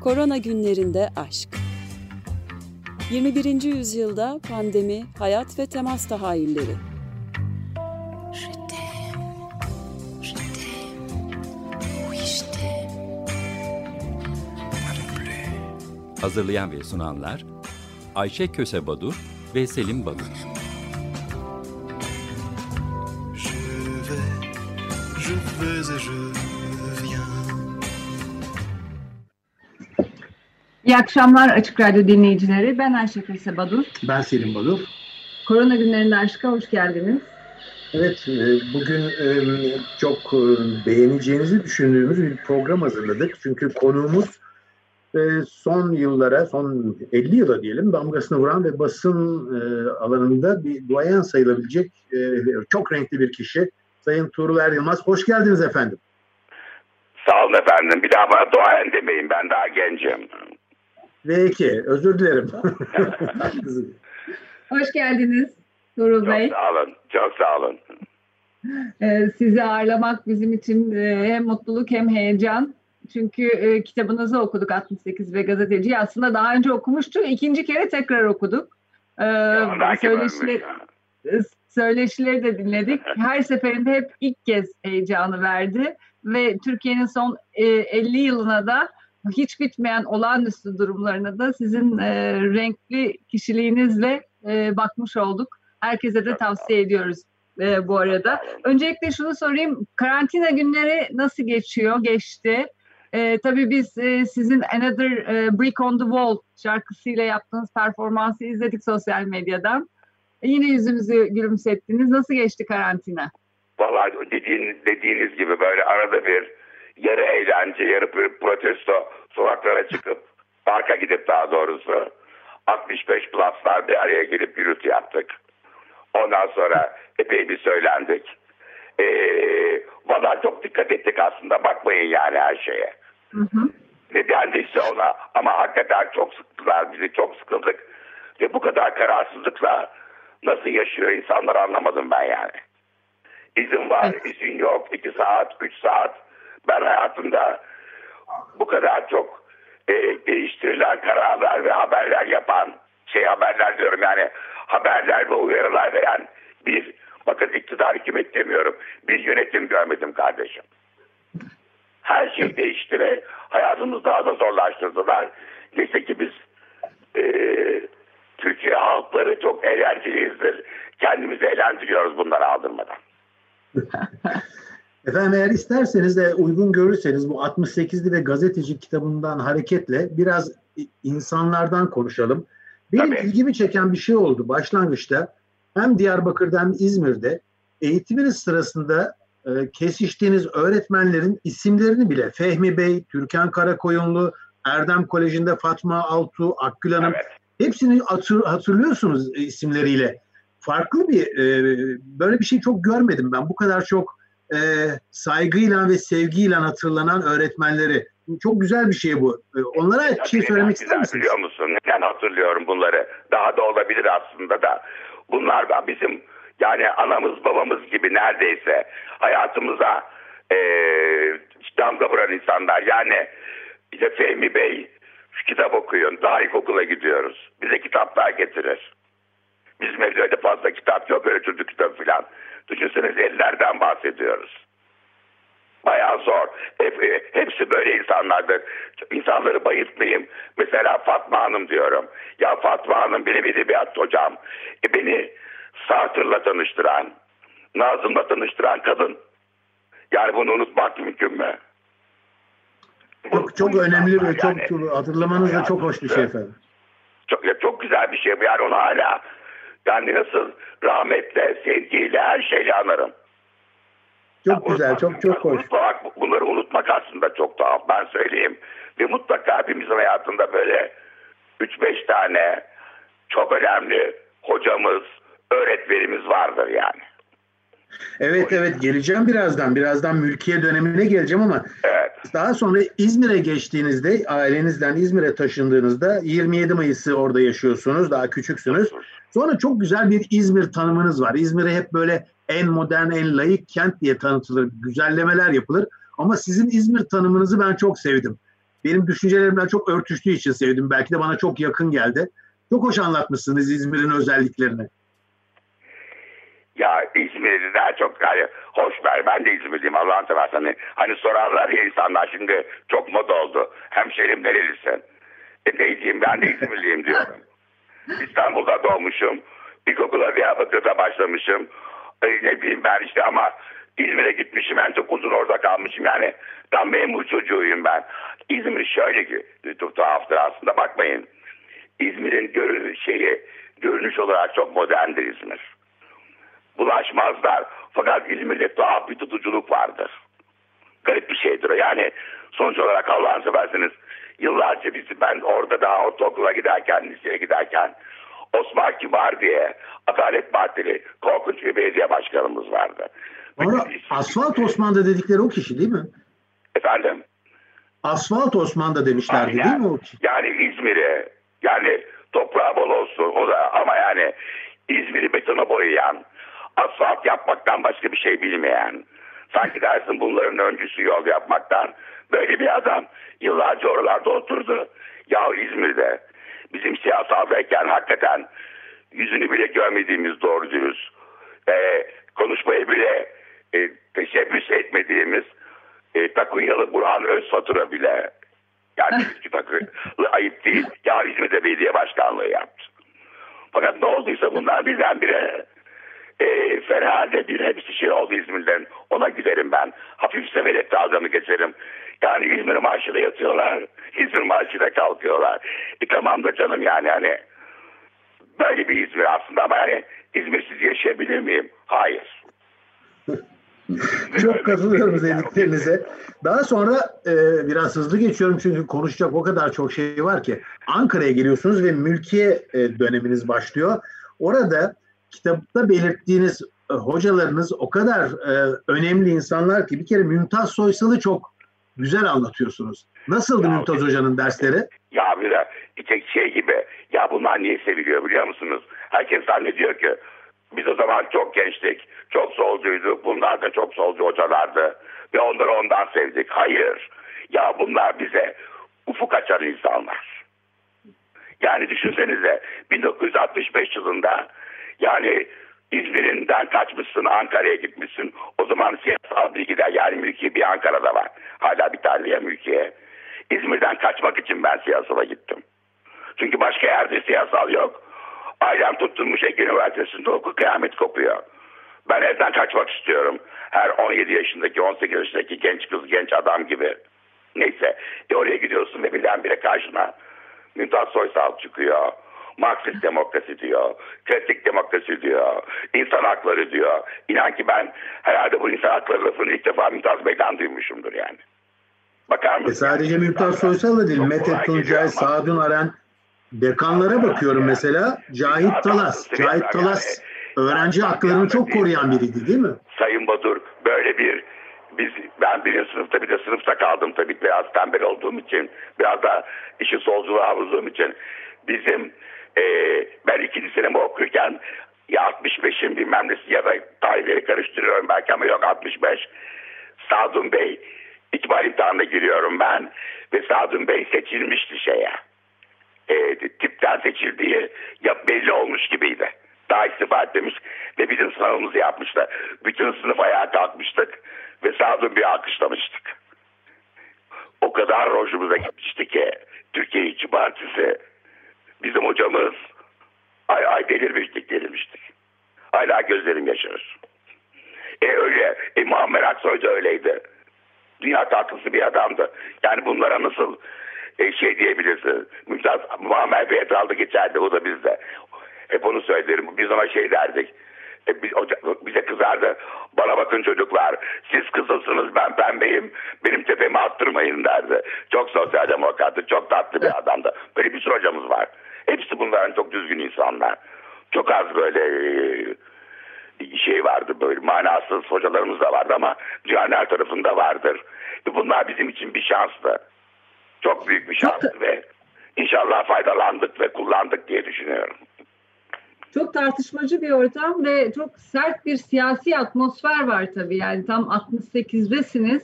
Korona günlerinde aşk. 21. yüzyılda pandemi, hayat ve temas tahayyülleri. Hazırlayan ve sunanlar Ayşe Köse Badur ve Selim Badur. Je vais, je vais et je İyi akşamlar Açık Radyo dinleyicileri. Ben Ayşe Kese Badur. Ben Selim Badur. Korona günlerinde aşka hoş geldiniz. Evet, e, bugün e, çok e, beğeneceğinizi düşündüğümüz bir program hazırladık. Çünkü konuğumuz son yıllara, son 50 yıla diyelim damgasını vuran ve basın alanında bir duayen sayılabilecek çok renkli bir kişi. Sayın Tuğrul Er Yılmaz. Hoş geldiniz efendim. Sağ olun efendim. Bir daha bana duayen demeyin. Ben daha gencim. V2, özür dilerim. Hoş geldiniz Tuğrul Çok Bey. sağ olun. Çok sağ olun. Ee, sizi ağırlamak bizim için e, hem mutluluk hem heyecan. Çünkü e, kitabınızı okuduk 68 ve gazeteci. Aslında daha önce okumuştuk. İkinci kere tekrar okuduk. Ee, Ya, söyleşileri, söyleşileri de dinledik. Her seferinde hep ilk kez heyecanı verdi ve Türkiye'nin son e, 50 yılına da hiç bitmeyen olağanüstü durumlarına da sizin e, renkli kişiliğinizle e, bakmış olduk. Herkese de tavsiye ediyoruz e, bu arada. Öncelikle şunu sorayım. Karantina günleri nasıl geçiyor, geçti? E, tabii biz e, sizin Another e, Brick on the Wall şarkısıyla yaptığınız performansı izledik sosyal medyadan. E, yine yüzümüzü gülümsettiniz. Nasıl geçti karantina? Vallahi dediğin, dediğiniz gibi böyle arada bir yarı eğlence, yarı protesto sokaklara çıkıp parka gidip daha doğrusu 65 pluslar bir araya gelip gürültü yaptık. Ondan sonra epey bir söylendik. Ee, Valla çok dikkat ettik aslında. Bakmayın yani her şeye. Hı hı. Ne dendiyse ona ama hakikaten çok sıktılar bizi çok sıkıldık ve bu kadar kararsızlıkla nasıl yaşıyor insanlar anlamadım ben yani. İzin var Evet. izin yok iki saat üç saat ben hayatımda bu kadar çok e, değiştirilen kararlar ve haberler yapan şey haberler diyorum yani haberler ve uyarılar veren bir bakın iktidar hükümet demiyorum bir yönetim görmedim kardeşim her şey değişti ve hayatımızı daha da zorlaştırdılar. Neyse ki biz e, Türkiye halkları çok eğlenceliyizdir. Kendimizi eğlendiriyoruz bunları aldırmadan. Efendim eğer isterseniz de uygun görürseniz bu 68'li ve gazeteci kitabından hareketle biraz insanlardan konuşalım. Benim Tabii. ilgimi çeken bir şey oldu başlangıçta. Hem Diyarbakır'da hem İzmir'de eğitiminiz sırasında e, kesiştiğiniz öğretmenlerin isimlerini bile Fehmi Bey, Türkan Karakoyunlu, Erdem Koleji'nde Fatma Altu, Akgül Hanım Evet. hepsini hatır- hatırlıyorsunuz isimleriyle. Farklı bir e, böyle bir şey çok görmedim ben. Bu kadar çok e, saygıyla ve sevgiyle hatırlanan öğretmenleri. Çok güzel bir şey bu. E, onlara bir şey söylemek ister misiniz? Biliyor musun? Neden hatırlıyorum bunları? Daha da olabilir aslında da. Bunlar da bizim yani anamız babamız gibi neredeyse hayatımıza eee damga vuran insanlar. Yani işte Fehmi Bey şu kitap okuyun. Daha ilkokula gidiyoruz. Bize kitaplar getirir. Bizim evde öyle fazla kitap yok. Öyle çocuk kitabı falan. Düşünsenize ellerden bahsediyoruz. Bayağı zor. Hep, e, hepsi böyle insanlardır. İnsanları bayıltmayayım. Mesela Fatma Hanım diyorum. Ya Fatma Hanım benim edebiyat hocam. E beni Satır'la tanıştıran, Nazım'la tanıştıran kadın. Yani bunu unutmak mümkün mü? Çok, çok önemli ve çok yani- hatırlamanız da çok hoş bir şey efendim. Çok, çok güzel bir şey bu. Yani onu hala yani nasıl rahmetle, sevgiyle, her şeyle anarım. Çok Ya güzel, unutmak- çok çok hoş. Unutmamak, bunları unutmak aslında çok tuhaf ben söyleyeyim. Ve mutlaka hepimizin hayatında böyle 3-5 tane çok önemli hocamız, öğretmenimiz vardır yani. Evet evet geleceğim birazdan. Birazdan mülkiye dönemine geleceğim ama Evet. daha sonra İzmir'e geçtiğinizde ailenizden İzmir'e taşındığınızda 27 Mayıs'ı orada yaşıyorsunuz. Daha küçüksünüz. Sonra çok güzel bir İzmir tanımınız var. İzmir'e hep böyle en modern, en layık kent diye tanıtılır. Güzellemeler yapılır. Ama sizin İzmir tanımınızı ben çok sevdim. benim düşüncelerimden çok örtüştüğü için sevdim. Belki de bana çok yakın geldi. Çok hoş anlatmışsınız İzmir'in özelliklerini. Ya İzmir'i daha çok yani hoş ver. Ben de İzmirliyim Allah'ın seversen. Hani, hani sorarlar ya insanlar şimdi çok moda oldu. Hemşerim nerelisin? E ne diyeyim ben de İzmirliyim diyorum. İstanbul'da doğmuşum. İlkokula Diyarbakır'da başlamışım. E, ne bileyim ben işte ama İzmir'e gitmişim. En çok uzun orada kalmışım. Yani tam memur çocuğuyum ben. İzmir şöyle ki tuhaftır aslında bakmayın. İzmir'in görünüş şeyi görünüş olarak çok moderndir İzmir. Bulaşmazlar. Fakat İzmir'de tuhaf bir tutuculuk vardır. Garip bir şeydir o. Yani sonuç olarak Allah'ını seversiniz yıllarca bizi ben orada daha ortaokula giderken, liseye giderken Osman Kibar diye Adalet Partili korkunç bir belediye başkanımız vardı. Sonra Asfalt Osman'da dedikleri o kişi değil mi? Efendim? Asfalt Osman'da demişlerdi Aynen. değil mi o kişi? Yani İzmir'i yani toprağı bol olsun o da ama yani İzmir'i betona boyayan asfalt yapmaktan başka bir şey bilmeyen sanki dersin bunların öncüsü yol yapmaktan böyle bir adam yıllarca oralarda oturdu. Ya İzmir'de bizim siyasaldayken hakikaten yüzünü bile görmediğimiz doğru dürüst e, konuşmayı bile e, teşebbüs etmediğimiz e, Takunyalı Burhan Özfatura bile yani Takunyalı ayıp değil. Ya İzmir'de belediye başkanlığı yaptı. Fakat ne olduysa bunlar birdenbire e, ferahalde bir hepsi şey oldu İzmir'den. Ona giderim ben. Hafif severek dalgamı geçerim. Yani İzmir maaşıyla yatıyorlar. İzmir maaşıyla kalkıyorlar. E tamam da canım yani hani böyle bir İzmir aslında ama yani İzmirsiz yaşayabilir miyim? Hayır. Çok katılıyorum dediklerinize. Daha sonra e, biraz hızlı geçiyorum çünkü konuşacak o kadar çok şey var ki. Ankara'ya geliyorsunuz ve mülkiye e, döneminiz başlıyor. Orada kitapta belirttiğiniz e, hocalarınız o kadar e, önemli insanlar ki bir kere Mümtaz Soysal'ı çok güzel anlatıyorsunuz. Nasıldı Ya, Mümtaz Hoca'nın dersleri? Ya bir işte şey gibi ya bunlar niye seviliyor biliyor musunuz? Herkes zannediyor ki biz o zaman çok gençtik, çok solcuyduk. Bunlar da çok solcu hocalardı ve onları ondan sevdik. Hayır. Ya bunlar bize ufuk açan insanlar. Yani düşünsenize 1965 yılında yani İzmir'inden kaçmışsın Ankara'ya gitmişsin. O zaman siyasal bilgiler yani mülkiye bir Ankara'da var. Hala bir tane ya mülkiye. İzmir'den kaçmak için ben siyasala gittim. Çünkü başka yerde siyasal yok. Ailem tutturmuş Ege Üniversitesi'nde oku kıyamet kopuyor. Ben evden kaçmak istiyorum. Her 17 yaşındaki 18 yaşındaki genç kız genç adam gibi. Neyse e oraya gidiyorsun ve birdenbire karşına Mümtaz Soysal çıkıyor. Marksist demokrasi diyor. Kritik demokrasi diyor. insan hakları diyor. İnan ki ben herhalde bu insan hakları lafını ilk defa Mümtaz Bey'den duymuşumdur yani. Bakar E mısın? sadece Mümtaz Soysal da değil. Mete Tuncay, Sadun Aren, dekanlara bakıyorum mesela. Cahit Talas. Cahit Talas öğrenci haklarını çok koruyan biriydi değil mi? Sayın Badur böyle bir biz ben birinci sınıfta bir de sınıfta kaldım tabii biraz tembel olduğum için biraz da işi solculuğa vurduğum için bizim e, ben ikinci senemi okurken ya 65'in bilmem nesi ya da tarihleri karıştırıyorum belki ama yok 65 Sadun Bey İkbal imtihanına giriyorum ben ve Sadun Bey seçilmişti şeye e, tipten seçildiği ya belli olmuş gibiydi. Daha istifa etmemiş ve bizim sınavımızı yapmışlar. Bütün sınıf ayağa kalkmıştık ve Sadun bir alkışlamıştık. O kadar hoşumuza gitmişti ki Türkiye İşçi Partisi bizim hocamız ay ay delirmiştik delirmiştik. Hala gözlerim yaşarır. E öyle. E, Muammer Aksoy da öyleydi. Dünya tatlısı bir adamdı. Yani bunlara nasıl e, şey diyebilirsin. Mümtaz Muammer Bey etrafında geçerdi. O da bizde. Hep onu söylerim. Biz ona şey derdik. E, biz, hoca, bize kızardı. Bana bakın çocuklar. Siz kızılsınız ben pembeyim. Benim tepemi attırmayın derdi. Çok sosyal demokrattı. Çok tatlı bir adamdı. Böyle bir sürü hocamız var. Hepsi bunların çok düzgün insanlar. Çok az böyle e, şey vardı böyle manasız hocalarımız da vardı ama dünyanın her tarafında vardır. Bunlar bizim için bir şanstı. Çok büyük bir şanstı ve inşallah faydalandık ve kullandık diye düşünüyorum. Çok tartışmacı bir ortam ve çok sert bir siyasi atmosfer var tabii. Yani tam 68'desiniz.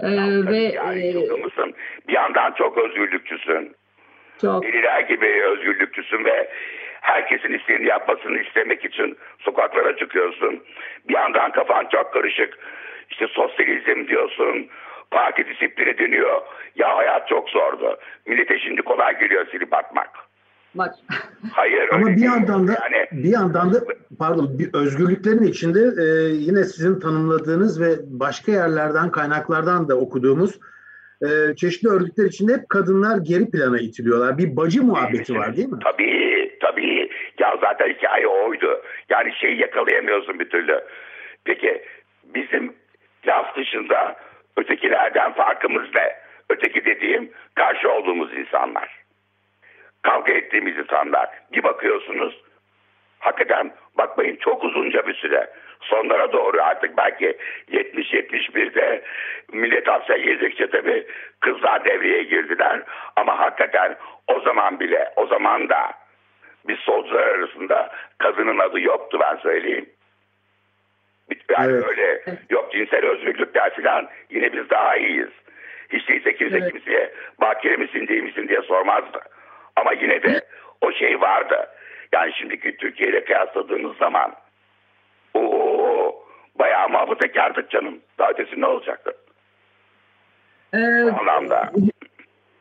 Ee, ve Yani e. Bir yandan çok özgürlükçüsün. Çok Deliler gibi özgürlükçüsün ve herkesin istediğini yapmasını istemek için sokaklara çıkıyorsun. Bir yandan kafan çok karışık. İşte sosyalizm diyorsun. Parti disiplini dönüyor. Ya hayat çok zordu. Millete şimdi kolay geliyor silip atmak. bak Hayır Ama bir yandan da yani bir yandan da pardon bir özgürlüklerin içinde e, yine sizin tanımladığınız ve başka yerlerden kaynaklardan da okuduğumuz e, çeşitli örgütler içinde hep kadınlar geri plana itiliyorlar. Bir bacı muhabbeti var değil mi? Tabii tabii. Ya zaten hikaye oydu. Yani şeyi yakalayamıyorsun bir türlü. Peki bizim laf dışında ötekilerden farkımız ne? Öteki dediğim karşı olduğumuz insanlar. Kavga ettiğimiz insanlar. Bir bakıyorsunuz hakikaten bakmayın çok uzunca bir süre. Sonlara doğru artık belki 70-71'de millet hapse girdikçe tabii kızlar devreye girdiler. Ama hakikaten o zaman bile o zaman da biz solcular arasında kadının adı yoktu ben söyleyeyim. Yani Evet. öyle yok cinsel özgürlükler falan yine biz daha iyiyiz. Hiç değilse kimse Evet. kimseye bakire misin değil misin diye sormazdı. Ama yine de o şey vardı. Yani şimdiki Türkiye ile kıyasladığınız zaman muhafazakardık canım. Daha ötesi ne olacaktı? e, O anlamda.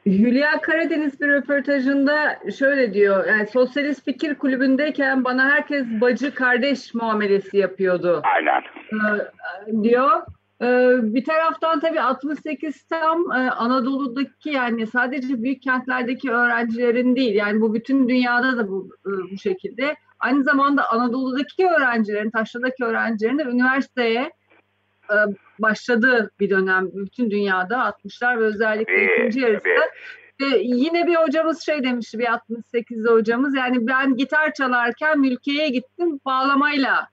Hülya Karadeniz bir röportajında şöyle diyor. Yani Sosyalist Fikir Kulübü'ndeyken bana herkes bacı kardeş muamelesi yapıyordu. Aynen. Ee, diyor. Ee, bir taraftan tabii 68 tam e, Anadolu'daki yani sadece büyük kentlerdeki öğrencilerin değil yani bu bütün dünyada da bu, e, bu şekilde. Aynı zamanda Anadolu'daki öğrencilerin, Taşra'daki öğrencilerin de üniversiteye başladığı bir dönem bütün dünyada 60'lar ve özellikle ikinci yarısı. Ve yine bir hocamız şey demişti bir 68'de hocamız yani ben gitar çalarken mülkiyeye gittim bağlamayla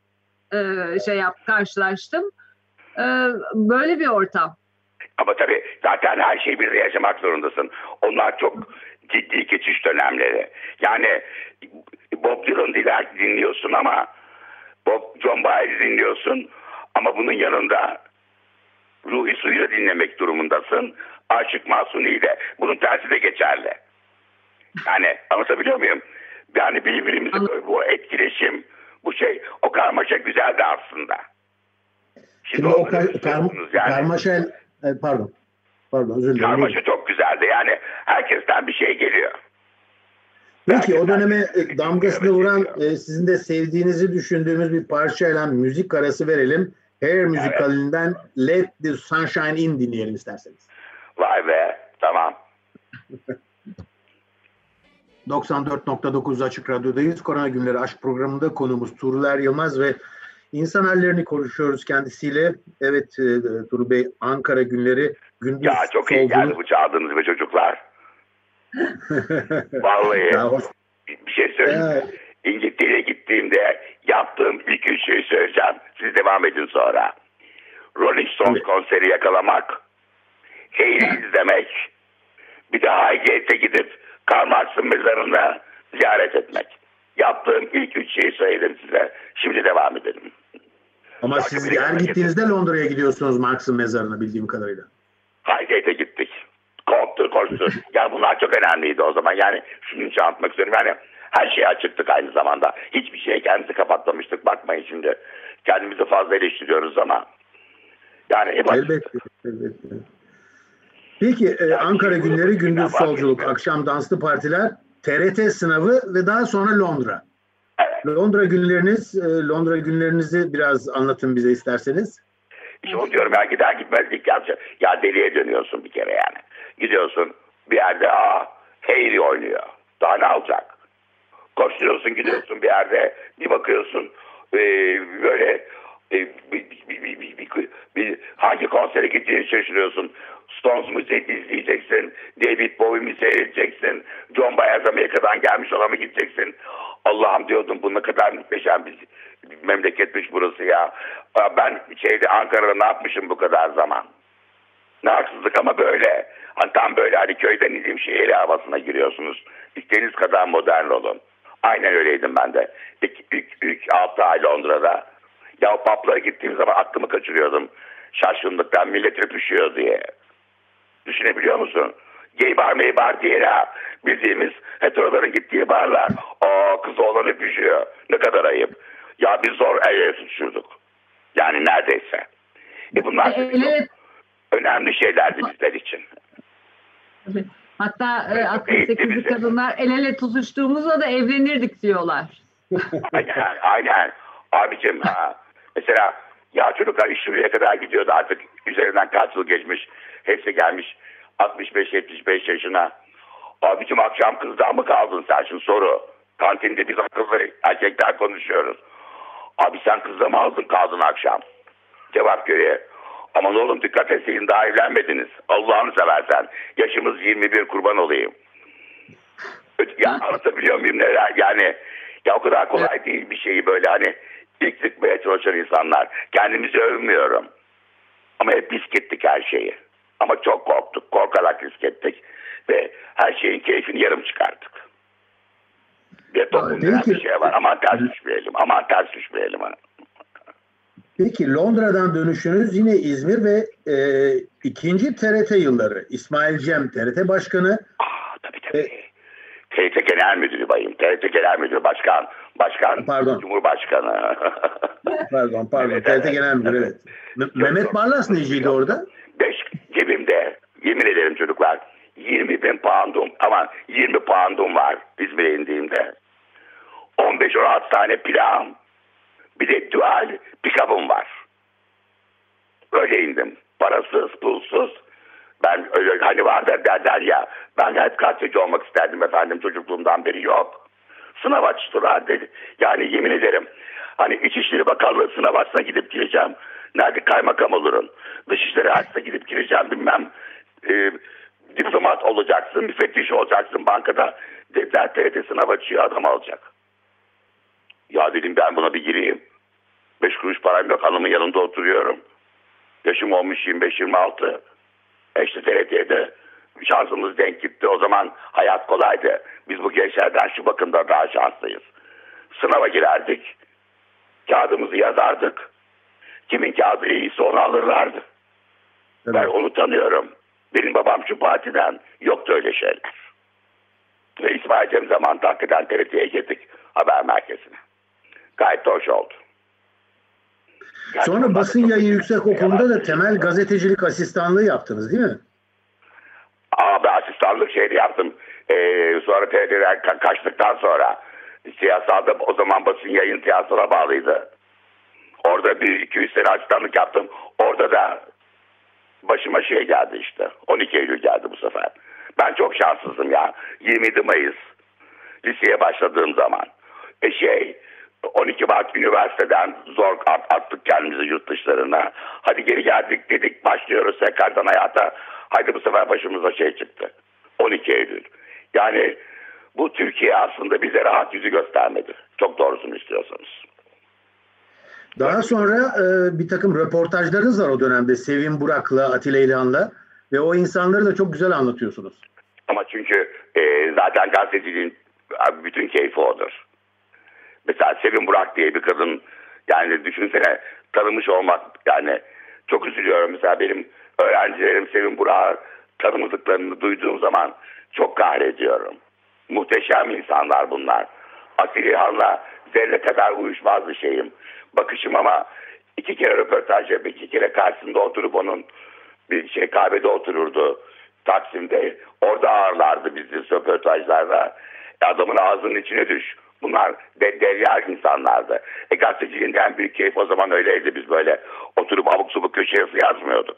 e, şey yap karşılaştım. E, böyle bir ortam. Ama tabii zaten her şeyi bir yaşamak zorundasın. Onlar çok ciddi geçiş dönemleri. Yani Bob Dylan dinliyorsun ama Bob John Baez dinliyorsun ama bunun yanında Ruhi Suyu da dinlemek durumundasın. Aşık Masuni'yi de. Bunun tersi de geçerli. Yani anlatabiliyor muyum? Yani birbirimizi bu etkileşim, bu şey, o karmaşa güzeldi aslında. Şimdi o onları kar, kar, yani. karmaşa e, pardon. Pardon özür dilerim. Karmaşa çok güzeldi. Yani herkesten bir şey geliyor. Peki o döneme e, damgasını vuran e, sizin de sevdiğinizi düşündüğümüz bir parçayla müzik arası verelim. Hair müzikalinden Let the Sunshine In dinleyelim isterseniz. Vay be. Tamam. 94.9 Açık Radyo'dayız. Korona Günleri Aşk programında konuğumuz Tuğrul Yılmaz ve insan hallerini konuşuyoruz kendisiyle. Evet e, Tuğrul Bey Ankara Günleri gündüz Ya çok iyi geldi bu çaldığınız be çocuklar. Vallahi bir şey söyleyeyim. Evet. İngiltere'ye gittiğimde yaptığım ilk üç şeyi söyleyeceğim. Siz devam edin sonra. Rolling Stones Evet. konseri yakalamak, Hayley izlemek, bir de Highgate'e gidip Karl Marx'ın mezarını ziyaret etmek. Yaptığım ilk üç şeyi söyledim size. Şimdi devam edelim. Ama siz her gittiğinizde Londra'ya gidiyorsunuz Marx'ın mezarına bildiğim kadarıyla. Highgate'e gittik. Korktu koştu. ya bunlar çok önemliydi o zaman. Yani için anlatmak istiyorum. Yani her şeye açıktık aynı zamanda. Hiçbir şeye kendimizi kapatmamıştık. Bakmayın şimdi. Kendimizi fazla eleştiriyoruz ama. Yani hep. Elbette. elbette. Peki e, Ankara Günleri gündüz solculuk, akşam danslı partiler, TRT sınavı ve daha sonra Londra. Evet. Londra günleriniz, e, Londra günlerinizi biraz anlatın bize isterseniz. İşte onu diyorum ya gider gitmez ilk yapacak. Ya deliye dönüyorsun bir kere yani. Gidiyorsun bir yerde aa Harry oynuyor. Daha ne alacak? Koşturuyorsun gidiyorsun bir yerde bir bakıyorsun e, böyle e, bir, bir, bir, bir, bir, bir- hangi konsere gideceğini şaşırıyorsun. Stones mu izleyeceksin, David Bowie mi seyredeceksin, John Baez Amerika'dan gelmiş ona mı gideceksin? Allah'ım diyordum bu ne kadar muhteşem bir memleketmiş burası ya. Ben şeyde Ankara'da ne yapmışım bu kadar zaman? Ne haksızlık ama böyle. Hani tam böyle hani köyden indiğim şehir havasına giriyorsunuz. İstediğiniz kadar modern olun. Aynen öyleydim ben de. İlk, ilk, ilk 6 ay Londra'da. Ya o publara gittiğim zaman aklımı kaçırıyordum. Şaşkınlıktan millet öpüşüyor diye. Düşünebiliyor musun? Gay bar mey bar diye ya. Bildiğimiz heteroların gittiği barlar. Aa kız oğlan öpüşüyor. Ne kadar ayıp. Ya biz zor el ele tutuşurduk. Yani neredeyse. E bunlar E, çok önemli şeylerdi bizler için. Hatta e, Evet, 68'li bizi. kadınlar el ele tutuştuğumuzda da evlenirdik diyorlar. aynen, aynen. Abicim ha. Mesela ya çocuklar iş şuraya kadar gidiyordu artık üzerinden kaç yıl geçmiş. Hepsi gelmiş 65-75 yaşına. Abicim akşam kızdan mı kaldın sen şimdi soru. Kantinde biz akıllı erkekler konuşuyoruz. Abi sen kızla mı aldın kaldın akşam? Cevap görüyor. Aman oğlum dikkat etseydin daha evlenmediniz. Allah'ını seversen. Yaşımız 21 kurban olayım. Ya anlatabiliyor muyum neler? Yani ya o kadar kolay değil bir şeyi böyle hani ilk sıkmaya çalışan insanlar. Kendimizi övmüyorum. Ama hep risk ettik her şeyi. Ama çok korktuk. Korkarak risk ettik. Ve her şeyin keyfini yarım çıkarttık. Bir toplum denen Peki. bir şey var. Aman ters düşmeyelim. Aman ters düşmeyelim. Hani. Peki Londra'dan dönüşünüz yine İzmir ve e, ikinci TRT yılları. İsmail Cem TRT Başkanı. Aa, tabii tabii. TRT Genel Müdürü bayım. TRT Genel Müdürü Başkan. Başkan. Pardon. Cumhurbaşkanı. Pardon pardon Evet, TRT evet. Genel Müdürü evet. Me- Mehmet Barlas neciydi orada? Beş cebimde yemin ederim çocuklar 20 bin poundum ama 20 poundum var İzmir'e indiğimde. 15-16 tane plağım. Bir de dual pick-up'ım var. Öyle indim. Parasız, pulsuz. Ben öyle hani vardır derler ya. Ben hep gazeteci olmak isterdim efendim çocukluğumdan beri yok. Sınav açtılar dedi. Yani yemin ederim hani İçişleri Bakanlığı sınav açsa gidip gireceğim. Nerede kaymakam olurum. Dışişleri açsa gidip gireceğim bilmem. Ee, diplomat olacaksın, müfettiş olacaksın bankada. Dediler TRT sınav açıyor adam alacak. Ya dedim ben buna bir gireyim. Beş kuruş param yok hanımın yanında oturuyorum. Yaşım olmuş 25-26. E işte TRT'ye de şansımız denk gitti. O zaman hayat kolaydı. Biz bu gençlerden şu bakımda daha şanslıyız. Sınava girerdik. Kağıdımızı yazardık. Kimin kağıdı iyiyse onu alırlardı. Ben Evet. onu tanıyorum. Benim babam şu partiden. Yoktu öyle şeyler. Ve İsmail Cem zamanında hakikaten TRT'ye girdik. Haber merkezine. Gayet de hoş oldu. Gerçi Sonra basın yayın yüksek okulunda da temel gazetecilik asistanlığı yaptınız değil mi? Abi asistanlık şeydi yaptım. Ee, sonra TRT'den ka- kaçtıktan sonra siyasalda o zaman basın yayın siyasala bağlıydı. Orada bir 200 sene asistanlık yaptım. Orada da başıma şey geldi işte. 12 Eylül geldi bu sefer. Ben çok şanssızım ya. 27 Mayıs liseye başladığım zaman. E şey 12 Mart üniversiteden zor at- attık kendimizi yurt dışlarına. Hadi geri geldik dedik başlıyoruz tekrardan hayata. Hadi bu sefer başımıza şey çıktı. 12 Eylül. Yani bu Türkiye aslında bize rahat yüzü göstermedi. Çok doğrusunu istiyorsanız. Daha sonra e, bir takım röportajlarınız var o dönemde Sevim Burak'la, Atilla İlhan'la ve o insanları da çok güzel anlatıyorsunuz. Ama çünkü e, zaten gazeteciliğin bütün keyfi odur. Mesela Sevim Burak diye bir kadın yani düşünsene tanımış olmak yani çok üzülüyorum. Mesela benim öğrencilerim Sevim Burak'ı tanımadıklarını duyduğum zaman çok kahrediyorum. Muhteşem insanlar bunlar. Asil İlhan'la zerre kadar uyuşmaz bir şeyim. Bakışım ama iki kere röportaj yapıp iki kere karşısında oturup onun bir şey kahvede otururdu. Taksim'de. Orada ağırlardı bizi röportajlarda. Adamın ağzının içine düş. Bunlar de, derya insanlardı. E gazeteciliğin en büyük keyif o zaman öyleydi. Biz böyle oturup abuk subuk köşe yazı yazmıyorduk.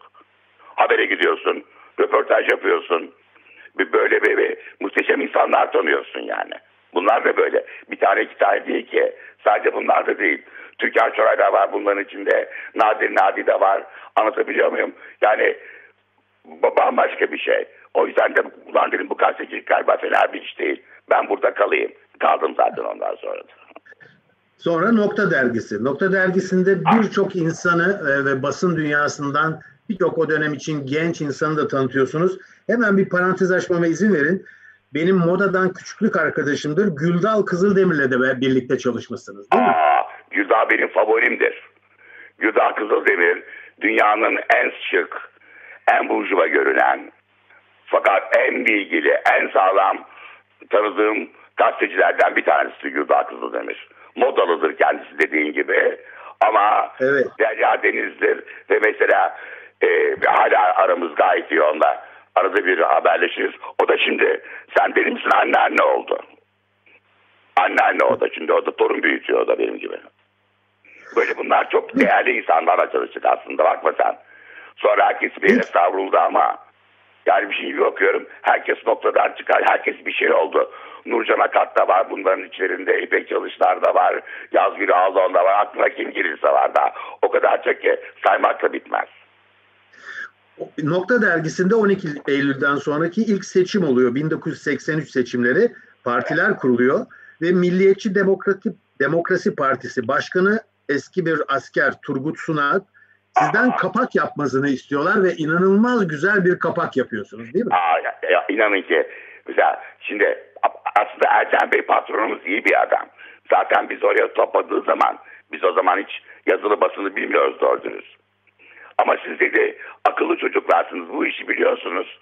Habere gidiyorsun. Röportaj yapıyorsun. Bir böyle bir, bir muhteşem insanlar tanıyorsun yani. Bunlar da böyle. Bir tane iki tane değil ki. Sadece bunlar da değil. Türkan Şoray da var bunların içinde. Nadir Nadi de var. Anlatabiliyor muyum? Yani ba- bambaşka bir şey. O yüzden de ulan dedim bu gazetecilik galiba fena bir iş değil. Ben burada kalayım. Kaldım zaten ondan sonra. Sonra Nokta Dergisi. Nokta Dergisi'nde birçok insanı e, ve basın dünyasından birçok o dönem için genç insanı da tanıtıyorsunuz. Hemen bir parantez açmama izin verin. Benim modadan küçüklük arkadaşımdır. Güldal Kızıldemir'le de birlikte çalışmışsınız değil mi? Aa, Güldağ benim favorimdir. Güldağ Kızıldemir dünyanın en şık, en burjuva görünen, fakat en bilgili, en sağlam tanıdığım gazetecilerden bir tanesi Güldağ Kızıldemir. Modalıdır kendisi dediğin gibi. Ama Evet. Derya Deniz'dir ve mesela e, hala aramız gayet iyi onunla. Arada bir haberleşiriz. O da şimdi sen benim misin anneanne oldu. Anneanne o da şimdi o da torun büyütüyor o da benim gibi. Böyle bunlar çok değerli insanlarla çalıştık aslında bakma sen. Sonra herkes bir yere savruldu ama yani bir şey bakıyorum. Herkes noktadan çıkar. Herkes bir şey oldu. Nurcan Akat da var bunların içlerinde. İpek Çalışlar da var. Yazgül Ağzon da var. Aklına kim gelirse var da. O kadar çok ki saymakla bitmez. Nokta dergisinde 12 Eylül'den sonraki ilk seçim oluyor. 1983 seçimleri partiler kuruluyor ve Milliyetçi Demokratik Demokrasi Partisi Başkanı eski bir asker Turgut Sunak sizden kapak yapmasını istiyorlar ve inanılmaz güzel bir kapak yapıyorsunuz değil mi? Aa, ya, ya, inanın ki mesela şimdi aslında Ercan Bey patronumuz iyi bir adam. Zaten biz oraya topladığı zaman biz o zaman hiç yazılı basını bilmiyoruz doğru. Ama siz dedi akıllı çocuklarsınız bu işi biliyorsunuz.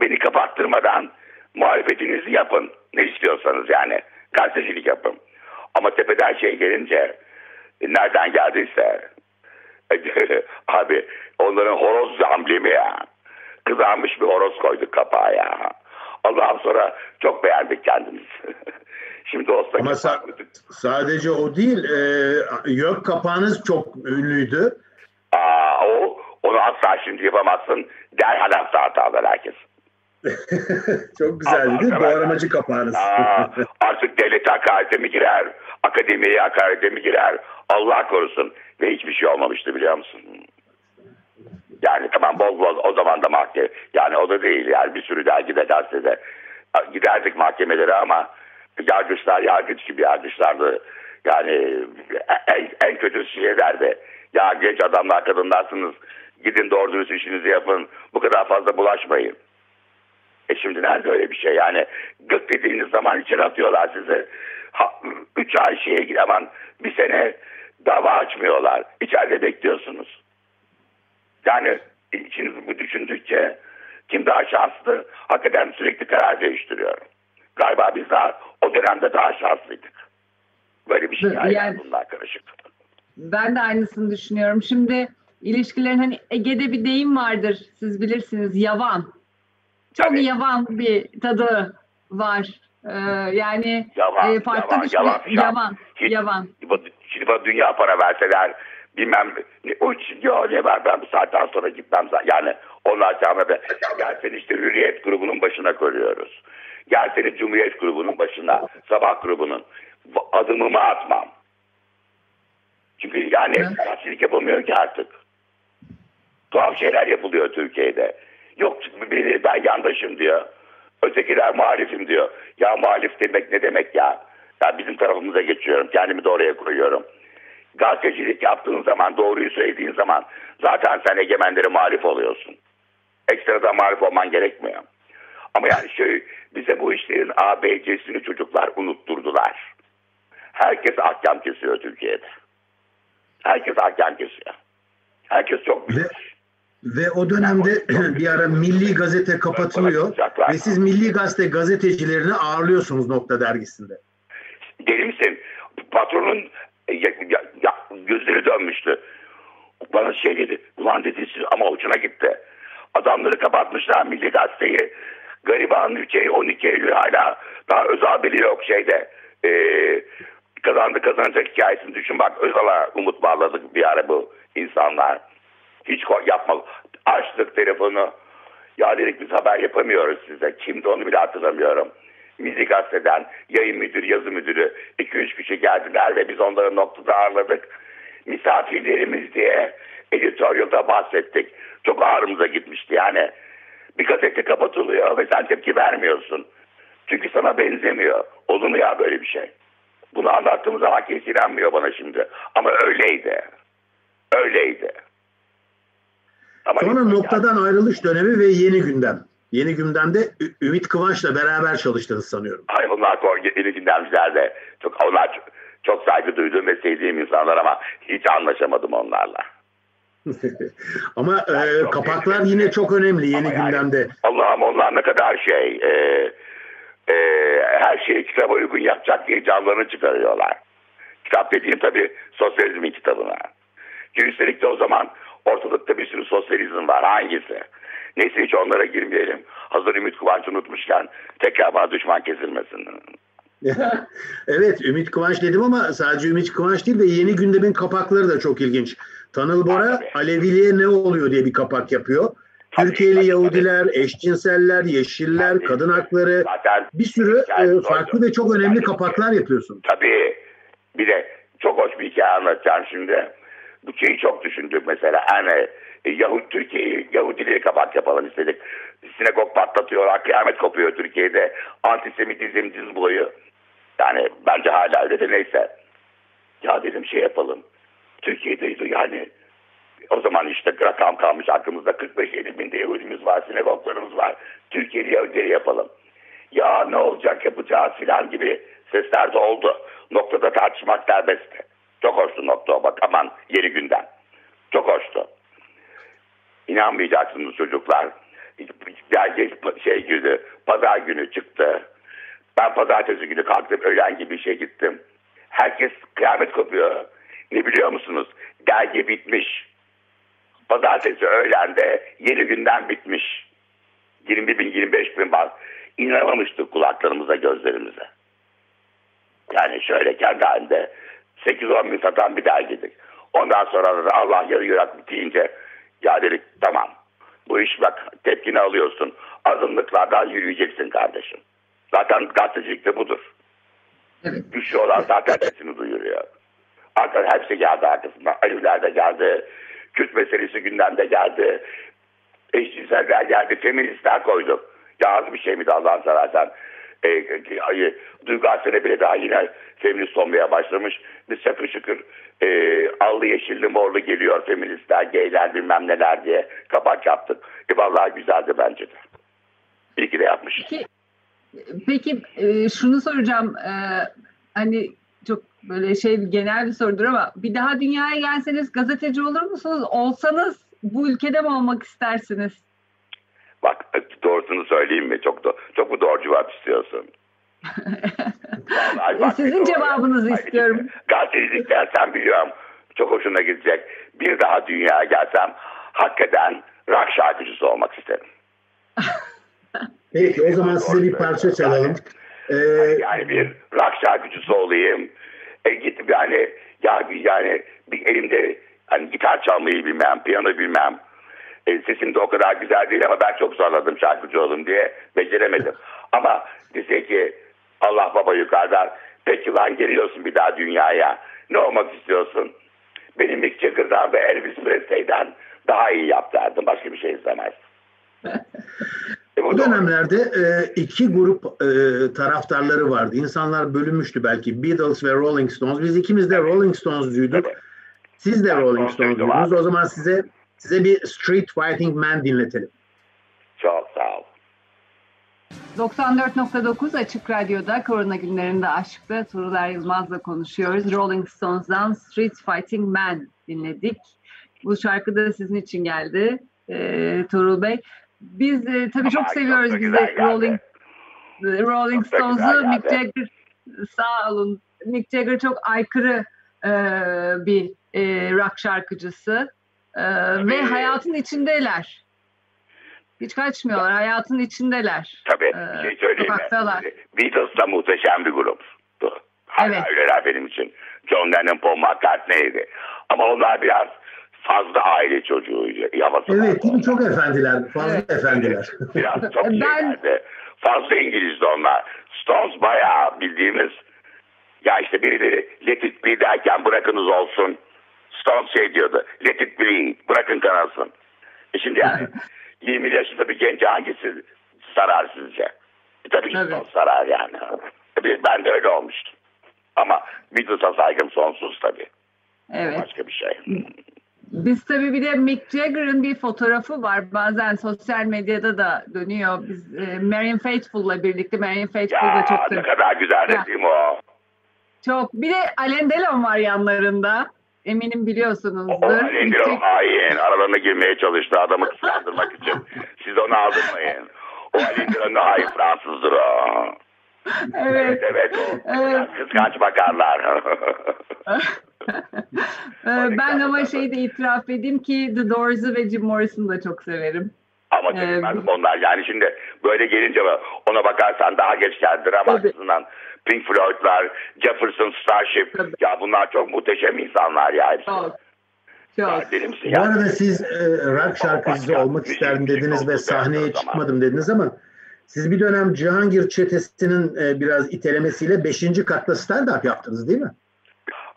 Beni kapattırmadan muhalefetinizi yapın. Ne istiyorsanız yani. Gazetecilik yapın. Ama tepeden şey gelince e, nereden geldiyse abi onların horoz amblemi ya. Kızarmış bir horoz koyduk kapağa ya. Ondan sonra çok beğendik kendimizi. Şimdi olsa Ama sa- sadece o değil, e, yok kapağınız çok ünlüydü. Aa, o, onu asla şimdi yapamazsın. Derhal hapse atarlar herkes. çok güzeldi değil mi? Doğramacı kapağınız. Aa, artık devlete hakarete mi girer? Akademiye hakarete mi girer? Allah korusun. Ve hiçbir şey olmamıştı biliyor musun? Yani tamam bol bol o zaman da mahkeme. Yani o da değil yani bir sürü dergide gazetede. Giderdik mahkemelere ama yargıçlar yargıç gibi yargıçlardı. Yani en, en kötü şey derdi. Ya genç adamlar kadınlarsınız. Gidin doğru dürüst işinizi yapın. Bu kadar fazla bulaşmayın. E şimdi nerede öyle bir şey yani gık dediğiniz zaman içeri atıyorlar sizi. Ha, üç ay şeye gidemem bir sene dava açmıyorlar. İçeride bekliyorsunuz. Yani içiniz bu düşündükçe kim daha şanslı hakikaten sürekli karar değiştiriyor. Galiba biz daha o dönemde daha şanslıydık. Böyle bir şey yani, Yani- bunlar karışık. Ben de aynısını düşünüyorum. Şimdi ilişkilerin hani Ege'de bir deyim vardır. Siz bilirsiniz yavan. Çok Tabii. yavan bir tadı var. Ee, yani Yavan, e, farklı yavan, yavan, filan. yavan, Hiç- yavan. Şimdi bana dünya para verseler bilmem ne, o için ne var ben bu saatten sonra gitmem zaten. Yani onlar çağırmadı. Gel seni işte Hürriyet grubunun başına koyuyoruz. Gel seni Cumhuriyet grubunun başına, Sabah grubunun. Adımımı atmam. Çünkü yani gazetecilik yapılmıyor ki artık. Tuhaf şeyler yapılıyor Türkiye'de. Yok biri ben yandaşım diyor. Ötekiler muhalifim diyor. Ya muhalif demek ne demek ya? Ya bizim tarafımıza geçiyorum. Kendimi de oraya koyuyorum. Gazetecilik yaptığın zaman, doğruyu söylediğin zaman zaten sen egemenlere muhalif oluyorsun. Ekstradan muhalif olman gerekmiyor. Ama yani şey, bize bu işlerin A, B, C'sini çocuklar unutturdular. Herkes ahkam kesiyor Türkiye'de. Herkes ahkam kesiyor. Herkes çok bilir. Ve o dönemde bir ara Milli Gazete kapatılıyor ve siz Milli Gazete gazetecilerini ağırlıyorsunuz Nokta dergisinde. Deli misin? Patronun e, ya, ya- ya- gözleri dönmüştü. Bana şey dedi. Ulan dedi siz ama ucuna gitti. Adamları kapatmışlar Milli Gazete'yi. Gariban şey 12 Eylül hala daha Özal bile yok şeyde. Ee, kazandı kazanacak hikayesini düşün bak Özal'a umut bağladık bir ara bu insanlar. Hiç yapma. Açtık telefonu. Ya dedik biz haber yapamıyoruz size. Kimdi onu bile hatırlamıyorum. Milli Gazete'den yayın müdürü, yazı müdürü 2-3 kişi geldiler ve biz onları noktada ağırladık. Misafirlerimiz diye editoryalda bahsettik. Çok ağrımıza gitmişti yani. Bir gazete kapatılıyor ve sen tepki vermiyorsun. Çünkü sana benzemiyor. Olur mu ya böyle bir şey? Bunu anlattığım zaman kimse inanmıyor bana şimdi. Ama öyleydi. Öyleydi. Ama Sonra yani- noktadan ayrılış dönemi ve yeni gündem. Yeni gündemde Ü- Ümit Kıvanç'la beraber çalıştınız sanıyorum. Hayır onlar yeni gündemciler de çok, onlar çok, saygı duyduğum ve sevdiğim insanlar ama hiç anlaşamadım onlarla. Ama Yani e, kapaklar iyi. yine çok önemli yeni yani- gündemde. Allah'ım onlar ne kadar şey e, e, her şeyi kitaba uygun yapacak diye canlarını çıkarıyorlar. Kitap dediğim tabii sosyalizmin kitabına. Ki üstelik de o zaman ortalıkta bir sürü sosyalizm var. Hangisi? Neyse hiç onlara girmeyelim. Hazır Ümit Kıvanç unutmuşken tekrar bana düşman kesilmesin. evet Ümit Kıvanç dedim ama sadece Ümit Kıvanç değil de yeni gündemin kapakları da çok ilginç. Tanıl Bora Tabii. Aleviliğe ne oluyor diye bir kapak yapıyor. Tabii, Türkiye'li tabii, Yahudiler, eşcinseller, yeşiller, Tabii. kadın hakları Zaten bir sürü e, farklı oydu. ve çok önemli Yani- kapaklar yapıyorsun. Tabii. Bir de çok hoş bir hikaye anlatacağım şimdi. Bu şeyi çok düşündük mesela. Hani Yahudi Türkiye'yi Yahudiliğe kapak yapalım istedik. Sinagog patlatıyorlar, kıyamet kopuyor Türkiye'de. Antisemitizm diz boyu. Yani bence hala öyle de neyse. Ya dedim şey yapalım. Türkiye'de yani o zaman işte rakam kalmış aklımızda 45-50 bin de Yahudimiz var, sinagoglarımız var. Türkiye'de Yahudileri yapalım. Ya ne olacak yapacağız filan gibi sesler de oldu. Noktada tartışmak serbestti. Çok hoştu nokta bak aman yeni günden. Çok hoştu. İnanmayacaksınız çocuklar. Belge şey günü, pazar günü çıktı. Ben pazartesi günü kalktım öğlen gibi işe gittim. Herkes kıyamet kopuyor. Ne biliyor musunuz? Dergi bitmiş. Pazartesi öğlende yeni günden bitmiş. 20 bin 25 bin var. İnanamamıştık kulaklarımıza gözlerimize. Yani şöyle kendi halinde 8-10 bin satan bir dergidik. Ondan sonra da Allah yarı yurak bitince ya dedik tamam bu iş bak tepkini alıyorsun. Azınlıklardan yürüyeceksin kardeşim. Zaten gazetecilik de budur. Evet. Olan zaten sesini duyuruyor. Arkadaşlar hepsi geldi arkasından. Aliler de geldi. Kürt meselesi gündemde geldi. Eşcinseller geldi. Feministler koyduk. Ya az bir şey miydi Allah'ın seversen? E, e, Duygu Asene bile daha yine feminist olmaya başlamış. Biz şakır şıkır e, allı yeşilli morlu geliyor feministler, geyler bilmem neler diye kapak yaptık. E vallahi güzeldi bence de. İyi ki de yapmışız. Peki, peki e, şunu soracağım. E, hani çok böyle şey genel bir sorudur ama bir daha dünyaya gelseniz gazeteci olur musunuz? Olsanız bu ülkede mi olmak istersiniz? Bak doğrusunu söyleyeyim mi? Çok do- çok mu doğru cevap istiyorsun? Vallahi bak, E, Sizin cevabınızı Ay, istiyorum. Gazetecilik dersen biliyorum. Çok hoşuna gidecek. Bir daha dünyaya gelsem hakikaten rock şarkıcısı olmak isterim. Peki o zaman size bir parça çalalım. Ee, Yani bir rock şarkıcısı olayım. E gidip yani ya bir yani bir elimde hani gitar çalmayı bilmem, piyano bilmem. E, sesim de o kadar güzel değil ama ben çok zorladım şarkıcı oldum diye beceremedim. ama dese ki Allah baba yukarıdan peki lan geliyorsun bir daha dünyaya. Ne olmak istiyorsun? Benim Mick Jagger'dan ve Elvis Presley'den daha iyi yap derdim. Başka bir şey istemez. E, bu dönemlerde e, iki grup e, taraftarları vardı. İnsanlar bölünmüştü belki. Beatles ve Rolling Stones. Biz ikimiz de Rolling Stones'cuyduk. Evet. Siz de Ben Rolling Stones'cuydunuz. O zaman size size bir Street Fighting Man dinletelim. Çok sağ ol. 94.9 Açık Radyo'da Korona günlerinde aşkta Turuler Yılmaz'la konuşuyoruz. Rolling Stones'dan Street Fighting Man dinledik. Bu şarkı da sizin için geldi e, Tuğrul Bey. Biz e, tabii çok seviyoruz bizi güzel geldi. Rolling Rolling Çok Stones'u. Mick. Jagger sağ olun. Mick Jagger çok aykırı e, bir e, rock şarkıcısı E, ve hayatın içindeler. Hiç kaçmıyorlar. Hayatın içindeler. Tabii Ee, bir şey söyleyeyim mi? sokaktalar. Beatles da muhteşem bir gruptu. Hala Evet. öyleler benim için. John Lennon, Paul McCartney'di. Ama onlar biraz fazla aile çocuğuydu. Havası Evet değil mi? Çok efendiler. Fazla Evet. efendiler. Biraz çok Ben- şeylerdi. Fazla İngilizdi onlar. Stones bayağı bildiğimiz ya işte birileri let it be derken bırakınız olsun. Stones şey diyordu. Let it bleed. Bırakın kanasın. E şimdi yani 20 yaşında bir genç hangisi sarar sizce? E tabii ki Evet. Sarar yani. E Ben de öyle olmuştum. Ama Beatles'a saygım sonsuz tabii. Evet. Başka bir şey. Biz tabii bir de Mick Jagger'ın bir fotoğrafı var. Bazen sosyal medyada da dönüyor. Biz e, Marion Faithfull'la birlikte Marion Faithfull da Ya çok ne da kadar güzel Ya. resim o. çok. Bir de Alain Delon var yanlarında. Eminim O biliyorsunuzdur. Alendir o Yüksek- hain. Aralarına girmeye çalıştı adamı kıskandırmak için. Siz onu aldırmayın. O Alendir o hain Fransızdır o. Evet. Evet o. Evet. Kıskanç bakarlar. Ee, ben ama şeyi de itiraf edeyim ki The Doors'u ve Jim Morrison'u da çok severim. Ama Ee, çekilmez onlar. Yani şimdi böyle gelince ona bakarsan daha geç geldi. Açısından Pink Floyd'lar, Jefferson Starship. Tabii. Ya bunlar çok muhteşem insanlar ya hepsi. Çok. Ya Çok. Bu ya? arada siz e, rock şarkıcısı olmak isterdim dediniz ve sahneye çıkmadım dediniz ama siz bir dönem Cihangir çetesinin e, biraz itelemesiyle 5. katta stand-up yaptınız değil mi?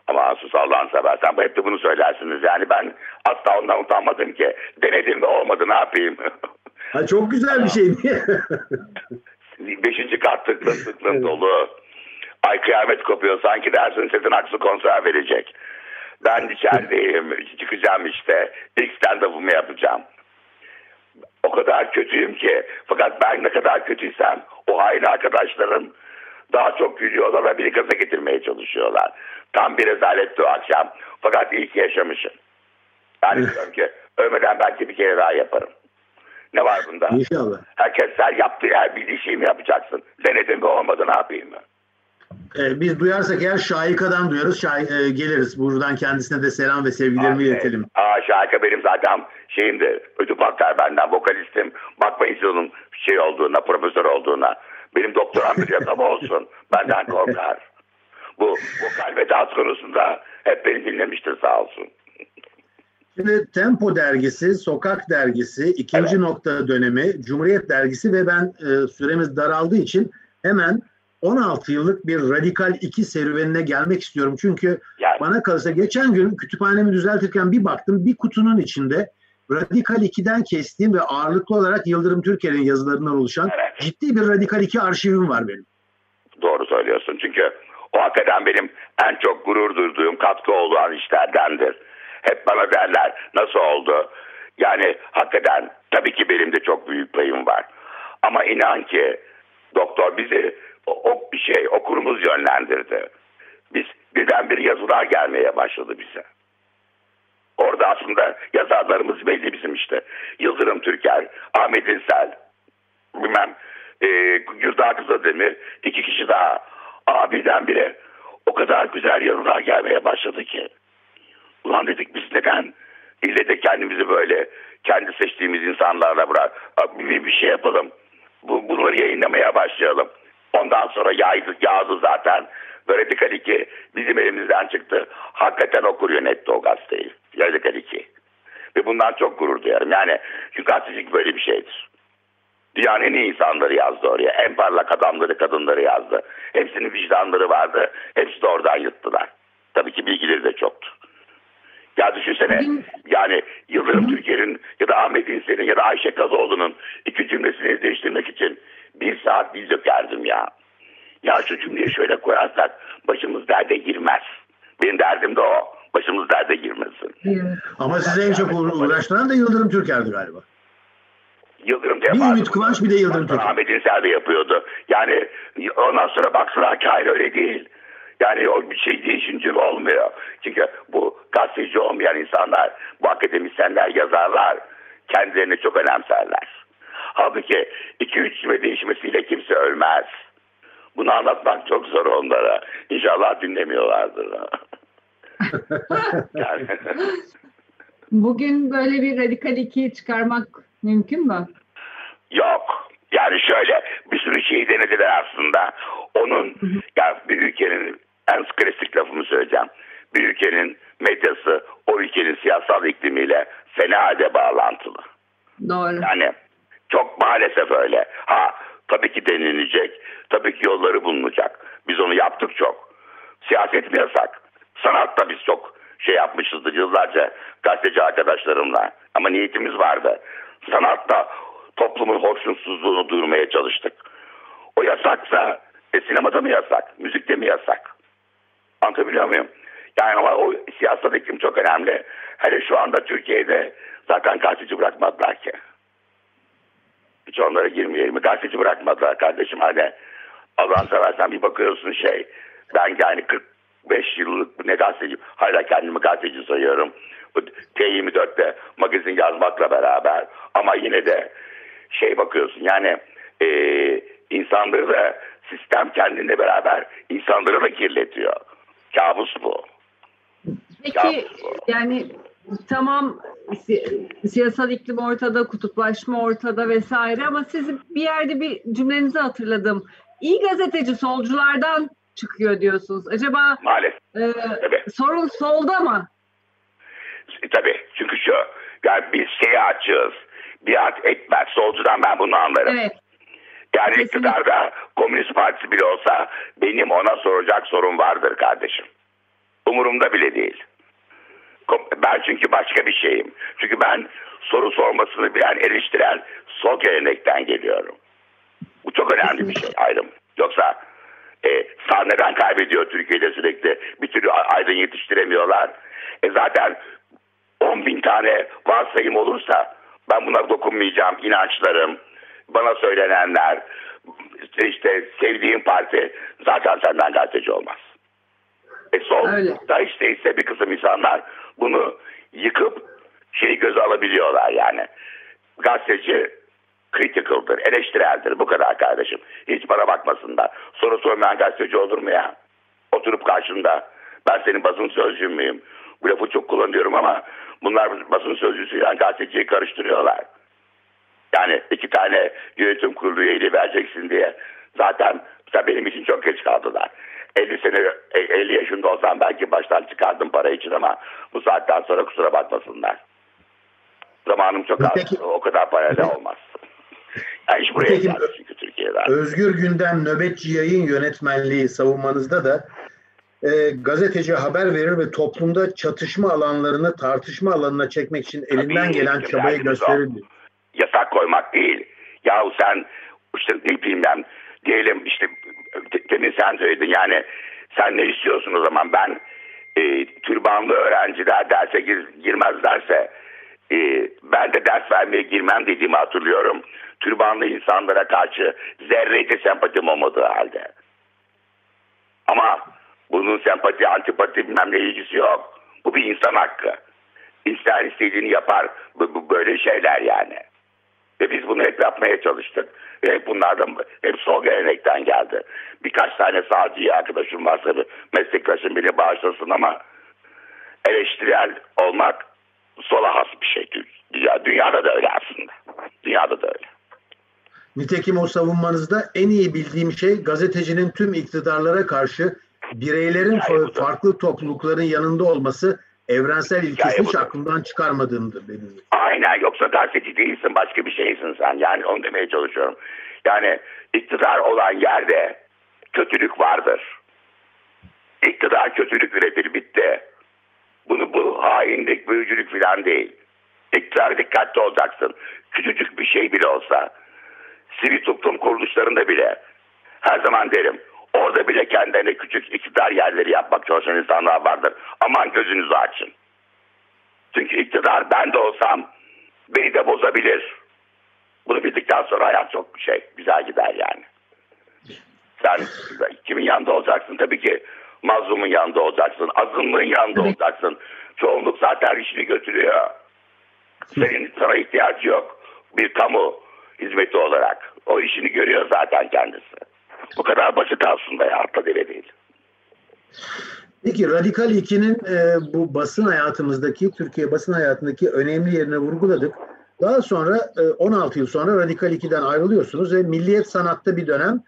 Ama sus Allah'ını seversen hep de bunu söylersiniz. Yani ben asla ondan utanmadım ki. Denedim de olmadı ne yapayım? Ha, çok güzel bir şey. Beşinci kat tıklım tıklım dolu. Ay kıyamet kopuyor sanki dersin Sezen Aksu konser verecek. Ben içerideyim çıkacağım işte. İlk stand-up'ımı yapacağım. O kadar kötüyüm ki. Fakat ben ne kadar kötüysem o hain arkadaşlarım daha çok gülüyorlar ve beni gaza getirmeye çalışıyorlar. Tam bir rezaletti o akşam. Fakat iyi ki yaşamışım. Yani diyorum ki ölmeden belki bir kere daha yaparım. Ne var bunda? İnşallah. Herkes sen yaptığı her bildiği şeyi mi yapacaksın? Denedim mi olmadı ne yapayım mı? E, biz duyarsak eğer Şahika'dan duyarız. Şahi- e, geliriz. Buradan kendisine de selam ve sevgilerimi iletelim. Aa Şarkı benim zaten şeyimdi. Ödü patlar benden vokalistim. Bakmayın siz onun şey olduğuna, profesör olduğuna. Benim doktoram bir adam olsun. Benden korkar. Bu vokal ve dans konusunda hep beni dinlemiştir sağ olsun. Şimdi Tempo dergisi, Sokak dergisi, ikinci Evet. nokta dönemi, Cumhuriyet dergisi ve ben e, süremiz daraldığı için hemen 16 yıllık bir Radikal 2 serüvenine gelmek istiyorum. Çünkü Yani bana kalırsa geçen gün kütüphanemi düzeltirken bir baktım bir kutunun içinde Radikal 2'den kestiğim ve ağırlıklı olarak Yıldırım Türker'in yazılarından oluşan Evet. ciddi bir Radikal 2 arşivim var benim. doğru söylüyorsun. Çünkü o hakikaten benim en çok gurur duyduğum katkı olan işlerdendir. Hep bana derler nasıl oldu? Yani hakikaten tabii ki benim de çok büyük payım var. Ama inan ki doktor bizi o, o bir şey okurumuz yönlendirdi. Biz birdenbire yazılar gelmeye başladı bize. Orada aslında yazarlarımız belli bizim işte. Yıldırım Türker, Ahmet İnsel, bilmem e, Gürdağ Kızıldemir, iki kişi daha. Aa birdenbire o kadar güzel yazılar gelmeye başladı ki. Ulan dedik biz neden ille de kendimizi böyle kendi seçtiğimiz insanlarla bırak bir, bir şey yapalım. Bu, bunları yayınlamaya başlayalım. Ondan sonra yaydı, yağdı zaten. Böyle Radikal 2 bizim elimizden çıktı. Hakikaten okur yönetti o gazeteyi. Radikal 2. Ve bundan çok gurur duyarım. Yani çünkü gazetecilik böyle bir şeydir. Dünyanın en iyi insanları yazdı oraya. En parlak adamları, kadınları yazdı. Hepsinin vicdanları vardı. Hepsi de oradan yuttular. Tabii ki bilgileri de çoktu. Ya düşünsene yani Yıldırım Türker'in ya da Ahmet İnsel'in ya da Ayşe Kazoğlu'nun iki cümlesini değiştirmek için bir saat dil dökerdim ya. Ya şu cümleyi şöyle koyarsak başımız derde girmez. Benim derdim de o. Başımız derde girmesin. Ama sizi en çok uğra- uğraştıran da Yıldırım Türker'di galiba. Yıldırım Bir yapardı Ümit. Kıvanç, bir de Yıldırım Türker. Ahmet İnsel de yapıyordu. Yani ondan sonra ki hayır öyle değil. Yani o bir şey değişince olmuyor. Çünkü bu gazeteci olmayan insanlar, bu akademisyenler, yazarlar kendilerini çok önemserler. Halbuki iki üç cümle değişmesiyle kimse ölmez. Bunu anlatmak çok zor onlara. İnşallah dinlemiyorlardır. Yani, Bugün böyle bir Radikal 2 çıkarmak mümkün mü? Yok. Yani şöyle bir sürü şeyi denediler aslında. Onun ya bir ülkenin en klasik lafımı söyleyeceğim. Bir ülkenin medyası o ülkenin siyasal iklimiyle fenade bağlantılı. Doğru. Yani çok maalesef öyle. Ha tabii ki denilecek. Tabii ki yolları bulunacak. Biz onu yaptık çok. Siyaset mi yasak? Sanatta biz çok şey yapmışızdır yıllarca gazeteci arkadaşlarımla. Ama niyetimiz vardı. Sanatta toplumun hoşnutsuzluğunu duyurmaya çalıştık. O yasaksa e, sinemada mı yasak? Müzikte mi yasak? Anlatabiliyor muyum? Yani ama o siyasal iklim çok önemli. Hele şu anda Türkiye'de zaten gazeteci bırakmadılar ki. Hiç onlara girmeyelim. Gazeteci bırakmadılar kardeşim. Hani Allah'ın seversen bir bakıyorsun şey. Ben yani 40 5 yıllık ne gazeteci, hala kendimi gazeteci sayıyorum. Bu T24'te magazin yazmakla beraber ama yine de şey bakıyorsun yani e, insanları da sistem kendine beraber insanları da kirletiyor. Kabus bu. Peki Kabus bu. yani tamam si- siyasal iklim ortada, kutuplaşma ortada vesaire ama siz bir yerde bir cümlenizi hatırladım. İyi gazeteci solculardan çıkıyor diyorsunuz. Acaba Maalesef. e, Tabii. sorun solda mı? E, Tabii. Çünkü şu yani biz şeye açığız. Biat etmez. Solcudan ben bunu anlarım. Evet. Yani Kesinlikle. iktidarda Komünist Partisi bile olsa benim ona soracak sorun vardır kardeşim. Umurumda bile değil. Ben çünkü başka bir şeyim. Çünkü ben soru sormasını bilen eleştiren sol gelenekten geliyorum. Bu çok önemli bir şey ayrım. Yoksa e, sağ neden kaybediyor Türkiye'de sürekli bir türlü aydın yetiştiremiyorlar. E zaten 10 bin tane varsayım olursa ben buna dokunmayacağım inançlarım, bana söylenenler, işte, işte sevdiğim parti zaten senden gazeteci olmaz. E sol Öyle. da işte ise bir kısım insanlar bunu yıkıp şeyi göze alabiliyorlar yani. Gazeteci critical'dır, eleştireldir bu kadar kardeşim. Hiç bana bakmasınlar. Soru sormayan gazeteci olur mu ya? Oturup karşında ben senin basın sözcüğün müyüm? Bu lafı çok kullanıyorum ama bunlar basın sözcüsüyle gazeteciyi karıştırıyorlar. Yani iki tane yönetim kurulu üyeliği vereceksin diye. Zaten benim için çok geç kaldılar. 50 sene, e, 50 yaşında olsam belki baştan çıkardım para için ama bu saatten sonra kusura bakmasınlar. Zamanım çok az. Peki- O kadar parayla olmaz. Yani buraya Peki- çünkü Türkiye'de. Özgür Gündem nöbetçi yayın yönetmenliği savunmanızda da e, gazeteci haber verir ve toplumda çatışma alanlarını tartışma alanına çekmek için elinden Tabii, gelen çabayı derdimiz o. gösterir. yasak koymak değil. Yahu sen işte ne bileyim ben diyelim işte te- demin sen söyledin yani sen ne istiyorsun o zaman ben e, türbanlı öğrenciler derse gir, girmezlerse e, ben de ders vermeye girmem dediğimi hatırlıyorum. Türbanlı insanlara karşı zerrece sempatim olmadığı halde. Ama bunun sempati, antipati bilmem ne ilgisi yok. Bu bir insan hakkı. İster istediğini yapar. Bu, bu böyle şeyler yani. Ve biz bunu hep yapmaya çalıştık. Ve hep bunlardan hep sol gelenekten geldi. Birkaç tane sağcı arkadaşım varsa meslektaşım beni bağışlasın ama eleştirel olmak sola has bir şey. Dünya, dünyada da öyle aslında. Dünyada da öyle. Nitekim o savunmanızda en iyi bildiğim şey gazetecinin tüm iktidarlara karşı bireylerin budur. farklı toplulukların yanında olması evrensel ilkesini hiç aklımdan çıkarmadığımdır benim. Aynen yoksa gazeteci değilsin başka bir şeysin sen. Yani onu demeye çalışıyorum. Yani iktidar olan yerde kötülük vardır. İktidar kötülük üretir bitti. Bunu bu hainlik, büyücülük falan değil. İktidar dikkatli olacaksın. Küçücük bir şey bile olsa sivil toplum kuruluşlarında bile her zaman derim orada bile kendilerine küçük iktidar yerleri yapmak çalışan insanlar vardır. Aman gözünüzü açın. Çünkü iktidar ben de olsam beni de bozabilir. Bunu bildikten sonra hayat çok şey güzel gider yani. Sen kimin yanında olacaksın? Tabii ki mazlumun yanında olacaksın. Azınlığın yanında Evet. olacaksın. Çoğunluk zaten işini götürüyor. Senin sana ihtiyacı yok. Bir kamu hizmeti olarak. O işini görüyor zaten kendisi. Bu kadar basit aslında ya. Hatta deve değil. Peki Radikal 2'nin e, bu basın hayatımızdaki, Türkiye basın hayatındaki önemli yerine vurguladık. Daha sonra e, 16 yıl sonra Radikal 2'den ayrılıyorsunuz ve Milliyet Sanat'ta bir dönem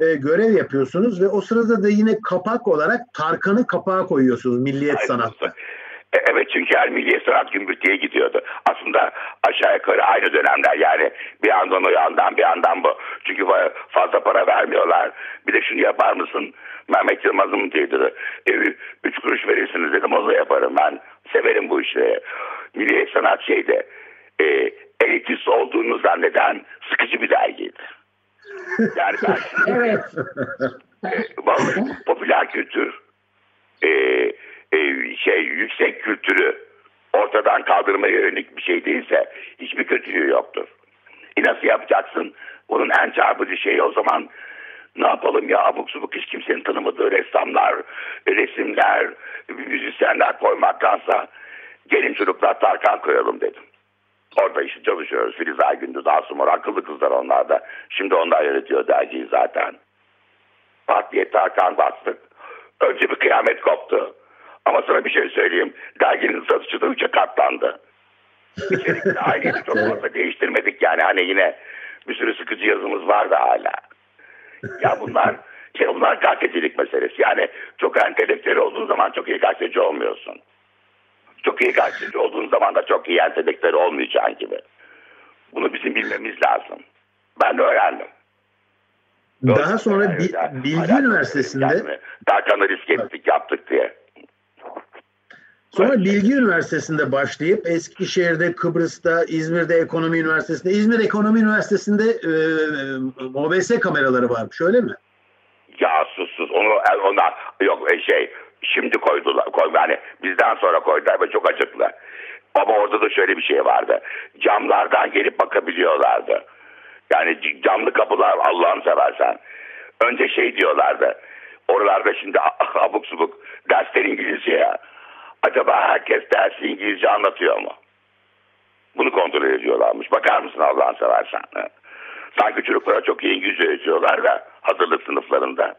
e, görev yapıyorsunuz ve o sırada da yine kapak olarak Tarkan'ı kapağa koyuyorsunuz Milliyet Aynen. Sanat'ta. E, Evet çünkü her Milliye Sanat Gümbürtü'ye gidiyordu. Aslında aşağı yukarı aynı dönemler yani bir yandan o yandan bir yandan bu. Çünkü fa- fazla para vermiyorlar. Bir de şunu yapar mısın? Mehmet Yılmaz'ın dedi. E, üç kuruş verirsiniz dedim o da yaparım ben. Severim bu işleri. Milliye Sanat şeyde e, elitist olduğunu zanneden sıkıcı bir dergiydi. Yani ben Evet. Vallahi popüler kültür e, e, şey yüksek kültürü ortadan kaldırmaya yönelik bir şey değilse hiçbir kötülüğü yoktur. E nasıl yapacaksın? Bunun en çarpıcı şeyi o zaman Ne yapalım ya abuk subuk hiç kimsenin tanımadığı ressamlar, resimler, müzisyenler koymaktansa gelin çocuklar Tarkan koyalım dedim. Orada işte çalışıyoruz. Filiz Aygündüz, Asumur, akıllı kızlar onlar da. Şimdi onlar yönetiyor dergiyi zaten. Diye Tarkan bastık. Önce bir kıyamet koptu. Ama sana bir şey söyleyeyim. Derginin satışı da üçe katlandı. İçerikte. Çok fazla değiştirmedik yani. Hani yine bir sürü sıkıcı yazımız vardı hala. Ya bunlar şey bunlar gazetecilik meselesi. Yani çok entelektüel olduğun zaman çok iyi gazeteci olmuyorsun. Çok iyi gazeteci olduğun zaman da çok iyi entelektüel olmayacağın gibi. Bunu bizim bilmemiz lazım. Ben de öğrendim. Daha sonra Yani Bi- Bilgi Üniversitesi'nde kendimi Tarkan'la risk ettik yaptık diye. Sonra Bilgi Üniversitesi'nde başlayıp Eskişehir'de, Kıbrıs'ta, İzmir'de Ekonomi Üniversitesi'nde, İzmir Ekonomi Üniversitesi'nde e, OBS kameraları varmış öyle mi? Ya sus sus onu ona yok e, şey şimdi koydular koy yani bizden sonra koydular ve çok acıklı. Ama orada da şöyle bir şey vardı. Camlardan gelip bakabiliyorlardı. Yani camlı kapılar Allah'ını seversen. Önce şey diyorlardı. Oralarda şimdi abuk subuk dersler İngilizce ya. Acaba herkes dersi İngilizce anlatıyor mu? Bunu kontrol ediyorlarmış. Bakar mısın Allah'ını seversen? Sanki çocuklara çok iyi İngilizce öğretiyorlar da hazırlık sınıflarında.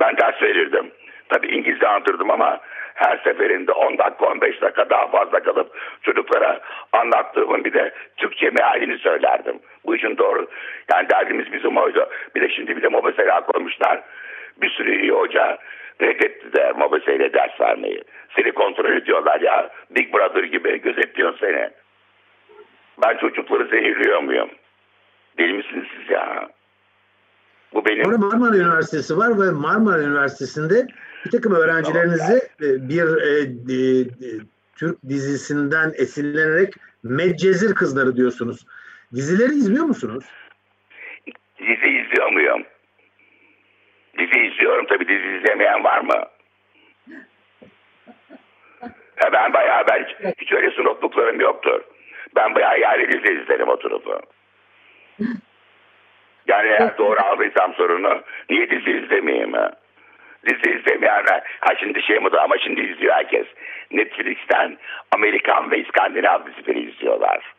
Ben ders verirdim. Tabii İngilizce anlatırdım ama her seferinde 10 dakika 15 dakika daha fazla kalıp çocuklara anlattığımın bir de Türkçe mealini söylerdim. Bu işin doğru. Yani derdimiz bizim oydu. Bir de şimdi bir de mobesela koymuşlar. Bir sürü iyi hoca reddetti de mobeseyle ders vermeyi. Seni kontrol ediyorlar ya. Big Brother gibi gözetliyor seni. Ben çocukları zehirliyor muyum? Deli misiniz siz ya? Bu benim... Sonra Marmara Üniversitesi var ve Marmara Üniversitesi'nde bir takım öğrencilerinizi e, bir e, e, e, Türk dizisinden esinlenerek Medcezir Kızları diyorsunuz. Dizileri izliyor musunuz? Dizi izliyor muyum? Dizi izliyorum tabii dizi izlemeyen var mı? Ha ben bayağı ben hiç, hiç öyle snopluklarım yoktur. Ben bayağı yani dizi izlerim oturup. Yani eğer doğru aldıysam sorunu niye dizi izlemeyeyim ha? Dizi izlemeyenler ha şimdi şey mi ama şimdi izliyor herkes. Netflix'ten Amerikan ve İskandinav dizileri izliyorlar.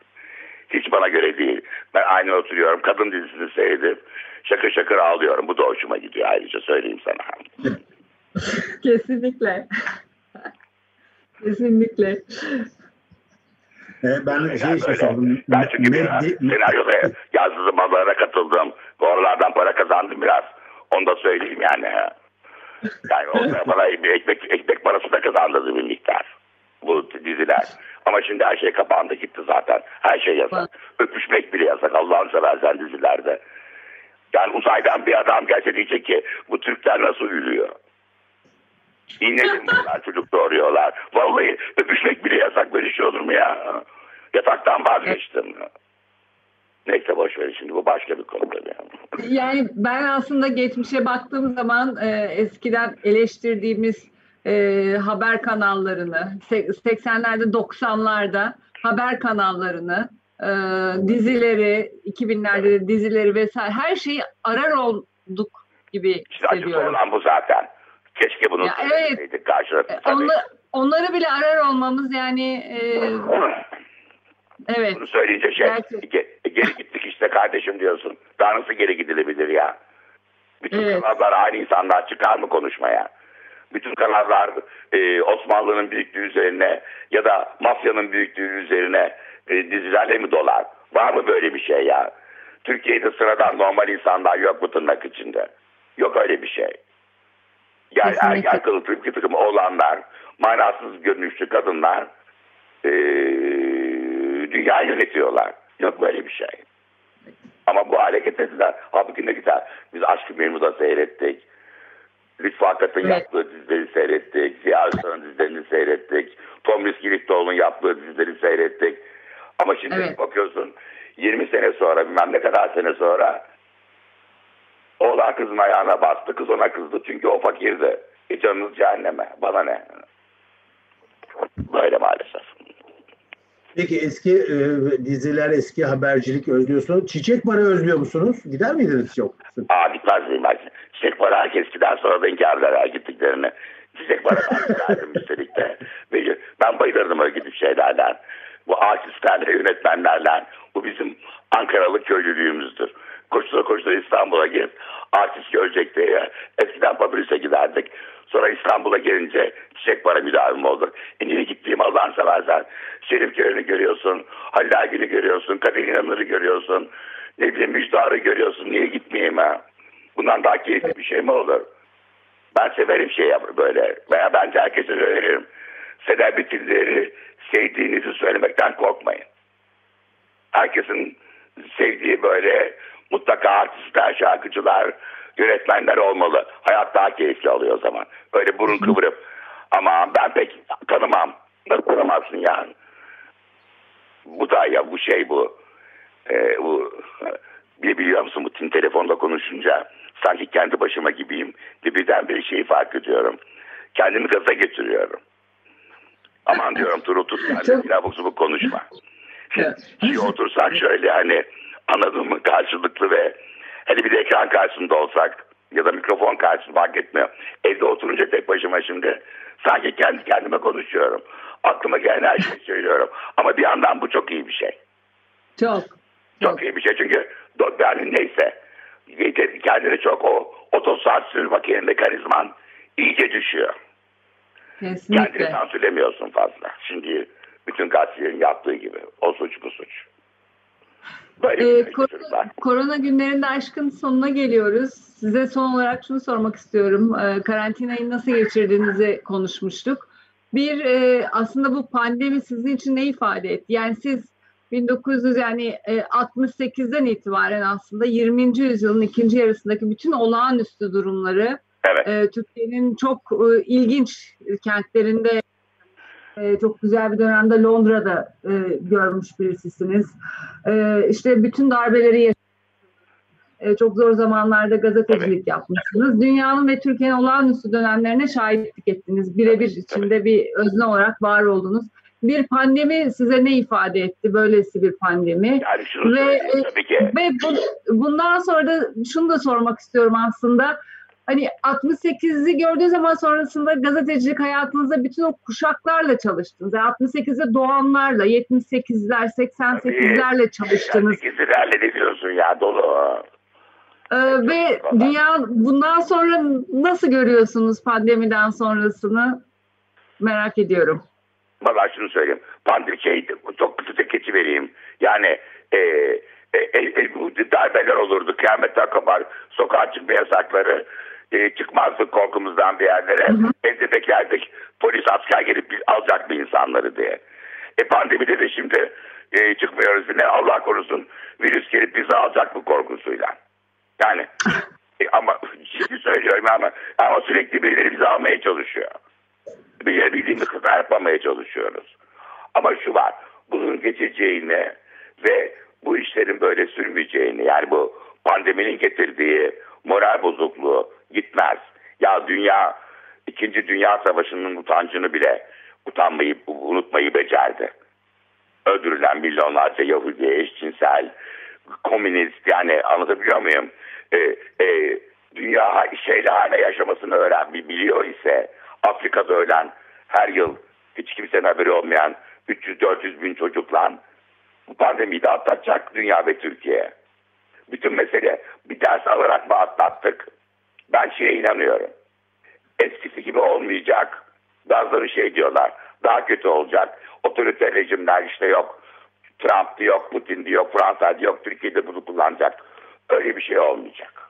Hiç bana göre değil. Ben aynı oturuyorum. Kadın dizisini seyredip şakır şakır ağlıyorum. Bu da hoşuma gidiyor ayrıca söyleyeyim sana. Kesinlikle. Kesinlikle. E, ben şey Yani böyle. sordum. Ben çünkü biraz Med- senaryoda yazdığım malara katıldım. Oralardan para kazandım biraz. Onu da söyleyeyim yani. Yani orada bana ekmek, ekmek parası da kazandırdı bir miktar. Bu diziler. Ama şimdi her şey kapandı gitti zaten. Her şey yasak. Öpüşmek bile yasak Allah'ını seversen dizilerde. Yani uzaydan bir adam gelse diyecek ki bu Türkler nasıl ülüyor? İğnelim bunlar çocuk doğuruyorlar. Vallahi öpüşmek bile yasak böyle şey olur mu ya? Yataktan vazgeçtim. Neyse boş ver şimdi bu başka bir konu tabii. Yani ben aslında geçmişe baktığım zaman e, eskiden eleştirdiğimiz e, haber kanallarını, se- 80'lerde 90'larda haber kanallarını, e, dizileri, 2000'lerde de dizileri vesaire her şeyi arar olduk gibi İşte hissediyorum. olan bu zaten. Keşke bunu evet. karşılıklı. E, onla- onları bile arar olmamız yani e, evet. Bunu söyleyince şey ge- geri gittik işte kardeşim diyorsun. Daha nasıl geri gidilebilir ya? Bütün Evet. kanallar aynı insanlar çıkar mı konuşmaya? Bütün kanallar e, Osmanlı'nın büyüklüğü üzerine ya da mafyanın büyüklüğü üzerine e, dizilerle mi dolar? Var mı böyle bir şey ya? Türkiye'de sıradan normal insanlar yok mu tırnak içinde? Yok öyle bir şey. Yani Kesinlikle. ergen kılıklı bir takım oğlanlar, manasız görünüşlü kadınlar e, dünya yönetiyorlar. Yok böyle bir şey. Ama bu hale getirdiler. Halbuki ne güzel. Biz Aşk-ı Memnu'da seyrettik. Lütfü Akat'ın Evet. yaptığı dizileri seyrettik. Ziya Özkan'ın dizilerini seyrettik. Tom Riskilikoğlu'nun yaptığı dizileri seyrettik. Ama şimdi Evet. bakıyorsun 20 sene sonra bilmem ne kadar sene sonra oğlan kızın ayağına bastı. Kız ona kızdı çünkü o fakirdi. E canınız cehenneme. Bana ne? Böyle maalesef. Peki eski e, diziler, eski habercilik özlüyorsunuz. Çiçek Bar'ı özlüyor musunuz? Gider miydiniz yok? Aa gitmez miyim? Çiçek para herkes gider sonra da inkar ederler gittiklerini. Çiçek ben giderdim üstelik de. Ben bayılırdım öyle gidip şeylerden. Bu artistlerle, yönetmenlerle. Bu bizim Ankaralı köylülüğümüzdür. Koştura koştura İstanbul'a git. Artist görecek diye. Eskiden Papiris'e giderdik. Sonra İstanbul'a gelince çiçek para müdavim olduk. E niye gittiğim Allah'ını seversen. Şerif Köyü'nü görüyorsun. Halil Agil'i görüyorsun. Kadir İnanır'ı görüyorsun. Ne bileyim Müjdar'ı görüyorsun. Niye gitmeyeyim ha? Bundan daha keyifli bir şey mi olur? Ben severim şey yap böyle. Veya bence herkese öneririm. Selebritileri sevdiğinizi söylemekten korkmayın. Herkesin sevdiği böyle mutlaka artistler, şarkıcılar, yönetmenler olmalı. Hayat daha keyifli oluyor o zaman. Öyle burun kıvırıp ama ben pek tanımam. Nasıl tanımazsın yani? Bu da ya bu şey bu. Ee, bu bir biliyor musun bu tin telefonda konuşunca sanki kendi başıma gibiyim. Bir birden bir şeyi fark ediyorum. Kendimi gaza getiriyorum. Aman diyorum dur otur sen de subuk konuşma. Şimdi otursak şöyle hani anladın mı karşılıklı ve hele bir de ekran karşısında olsak ya da mikrofon karşısında fark etmiyor. Evde oturunca tek başıma şimdi sanki kendi kendime konuşuyorum. Aklıma gelen her şeyi söylüyorum. Ama bir yandan bu çok iyi bir şey. Çok. Çok iyi bir şey çünkü yani neyse kendini çok o otosansür makine mekanizman iyice düşüyor. Kesinlikle. Kendini sansürlemiyorsun fazla. Şimdi bütün gazetelerin yaptığı gibi. O suç bu suç. Böyle Ee, korona, korona günlerinde aşkın sonuna geliyoruz. Size son olarak şunu sormak istiyorum. Ee, karantinayı nasıl geçirdiğinizi konuşmuştuk. Bir e, aslında bu pandemi sizin için ne ifade etti? Yani siz 1900 yani e, 68'den itibaren aslında 20. yüzyılın ikinci yarısındaki bütün olağanüstü durumları Evet. e, Türkiye'nin çok e, ilginç kentlerinde e, çok güzel bir dönemde Londra'da e, görmüş birisisiniz. E, işte bütün darbeleri yaşadınız. E, çok zor zamanlarda gazetecilik yapmışsınız. Dünyanın ve Türkiye'nin olağanüstü dönemlerine şahitlik ettiniz. Birebir içinde bir özne olarak var oldunuz. Bir pandemi size ne ifade etti? Böylesi bir pandemi. Yani şunu Ve, e, tabii ki. Ve bu, bundan sonra da şunu da sormak istiyorum aslında. Hani 68'i gördüğü zaman sonrasında gazetecilik hayatınızda bütün o kuşaklarla çalıştınız. Yani 68'de doğanlarla, 78'ler, 88'lerle çalıştınız. İkisilerle ne diyorsun ya dolu. Ee, ve dünya bundan sonra nasıl görüyorsunuz pandemiden sonrasını? Merak ediyorum. Valla şunu söyleyeyim. Pandemi şey çok kısa tek keçi vereyim. Yani e, e, e, e, bu darbeler olurdu. Kıyametler kopar. Sokağa çıkma yasakları. E, çıkmazdık korkumuzdan bir yerlere. Evde beklerdik. Polis asker gelip biz- alacak bir insanları diye. E pandemide de şimdi e, çıkmıyoruz. Ne Allah korusun virüs gelip bizi alacak bu korkusuyla. Yani e, ama şimdi söylüyorum ama, ama sürekli birileri bizi almaya çalışıyor. Bir bildiğimiz kadar yapmamaya çalışıyoruz. Ama şu var, bunun geçeceğini ve bu işlerin böyle sürmeyeceğini, yani bu pandeminin getirdiği moral bozukluğu gitmez. Ya dünya, İkinci Dünya Savaşı'nın utancını bile utanmayı, unutmayı becerdi. Öldürülen milyonlarca Yahudi, eşcinsel, komünist yani anlatabiliyor muyum? Ee, e, dünya şeyle yaşamasını öğren biliyor ise Afrika'da ölen her yıl hiç kimsenin haberi olmayan 300-400 bin çocukla bu pandemiyi de atlatacak dünya ve Türkiye. Bütün mesele bir ders alarak mı atlattık? Ben şeye inanıyorum. Eskisi gibi olmayacak. Bazıları şey diyorlar. Daha kötü olacak. Otoriter rejimler işte yok. Trump yok, Putin yok, Fransa yok, Türkiye'de bunu kullanacak. Öyle bir şey olmayacak.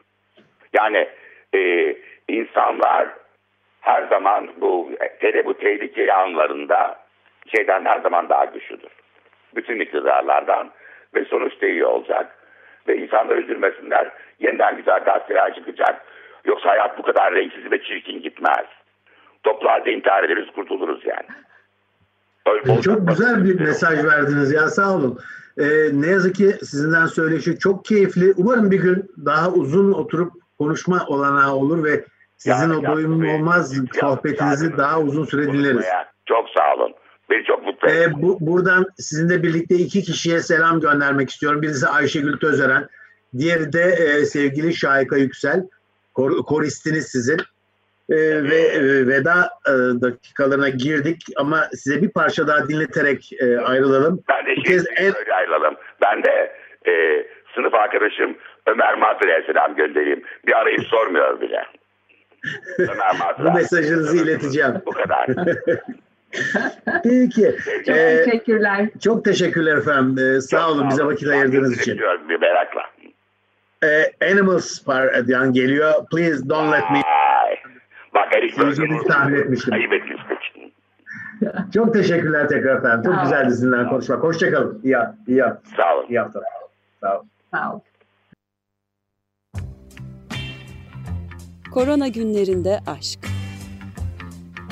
Yani e, insanlar her zaman bu hele bu tehlikeli anlarında şeyden her zaman daha güçlüdür. Bütün iktidarlardan ve sonuçta iyi olacak. Ve insanlar üzülmesinler. Yeniden güzel gazeteler çıkacak. Yoksa hayat bu kadar renksiz ve çirkin gitmez. Toplu halde intihar ederiz kurtuluruz yani. Öyle Çok güzel bir mesaj verdiniz ya sağ olun. Ee, ne yazık ki sizinden söyleşi çok keyifli. Umarım bir gün daha uzun oturup konuşma olanağı olur ve sizin Yani o doyumlu olmaz sohbetinizi yani daha uzun süre dinleriz. Çok sağ olun. Beni çok mutlu. Ee, bu, buradan sizinle birlikte iki kişiye selam göndermek istiyorum. Birisi Ayşegül Tözören, diğeri de e, sevgili Şahika Yüksel. Kor, koristiniz sizin. Ee, ve e, veda e, dakikalarına girdik ama size bir parça daha dinleterek e, ayrılalım. Ben de şey kez en, öyle ayrılalım. Ben de e, sınıf arkadaşım Ömer Mazır'a selam göndereyim. Bir arayıp sormuyor bile. Ömer Mazır'a. bu mesajınızı ileteceğim. Bu kadar. Peki. Çok Ee, teşekkürler. çok teşekkürler efendim. Ee, sağ olun bize vakit ayırdığınız için. Bir merakla. Ee, Animals Paradian geliyor. Please don't let me. Ay. Bak Erik Sevgili tahmin etmiştim. Ayıp. Çok teşekkürler tekrar efendim. Çok Sağ olun. güzeldi sizinle konuşmak. Hoşçakalın. İyi, iyi, Sağ olun. iyi haftalar. Sağ olun. Sağ ol. Korona günlerinde aşk.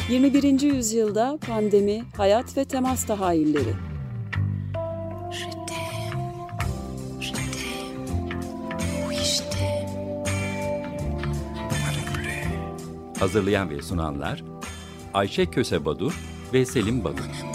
21. yüzyılda pandemi, hayat ve temas tahayyülleri. Hazırlayan ve sunanlar Ayşe Köse Badur ve Selim Badur.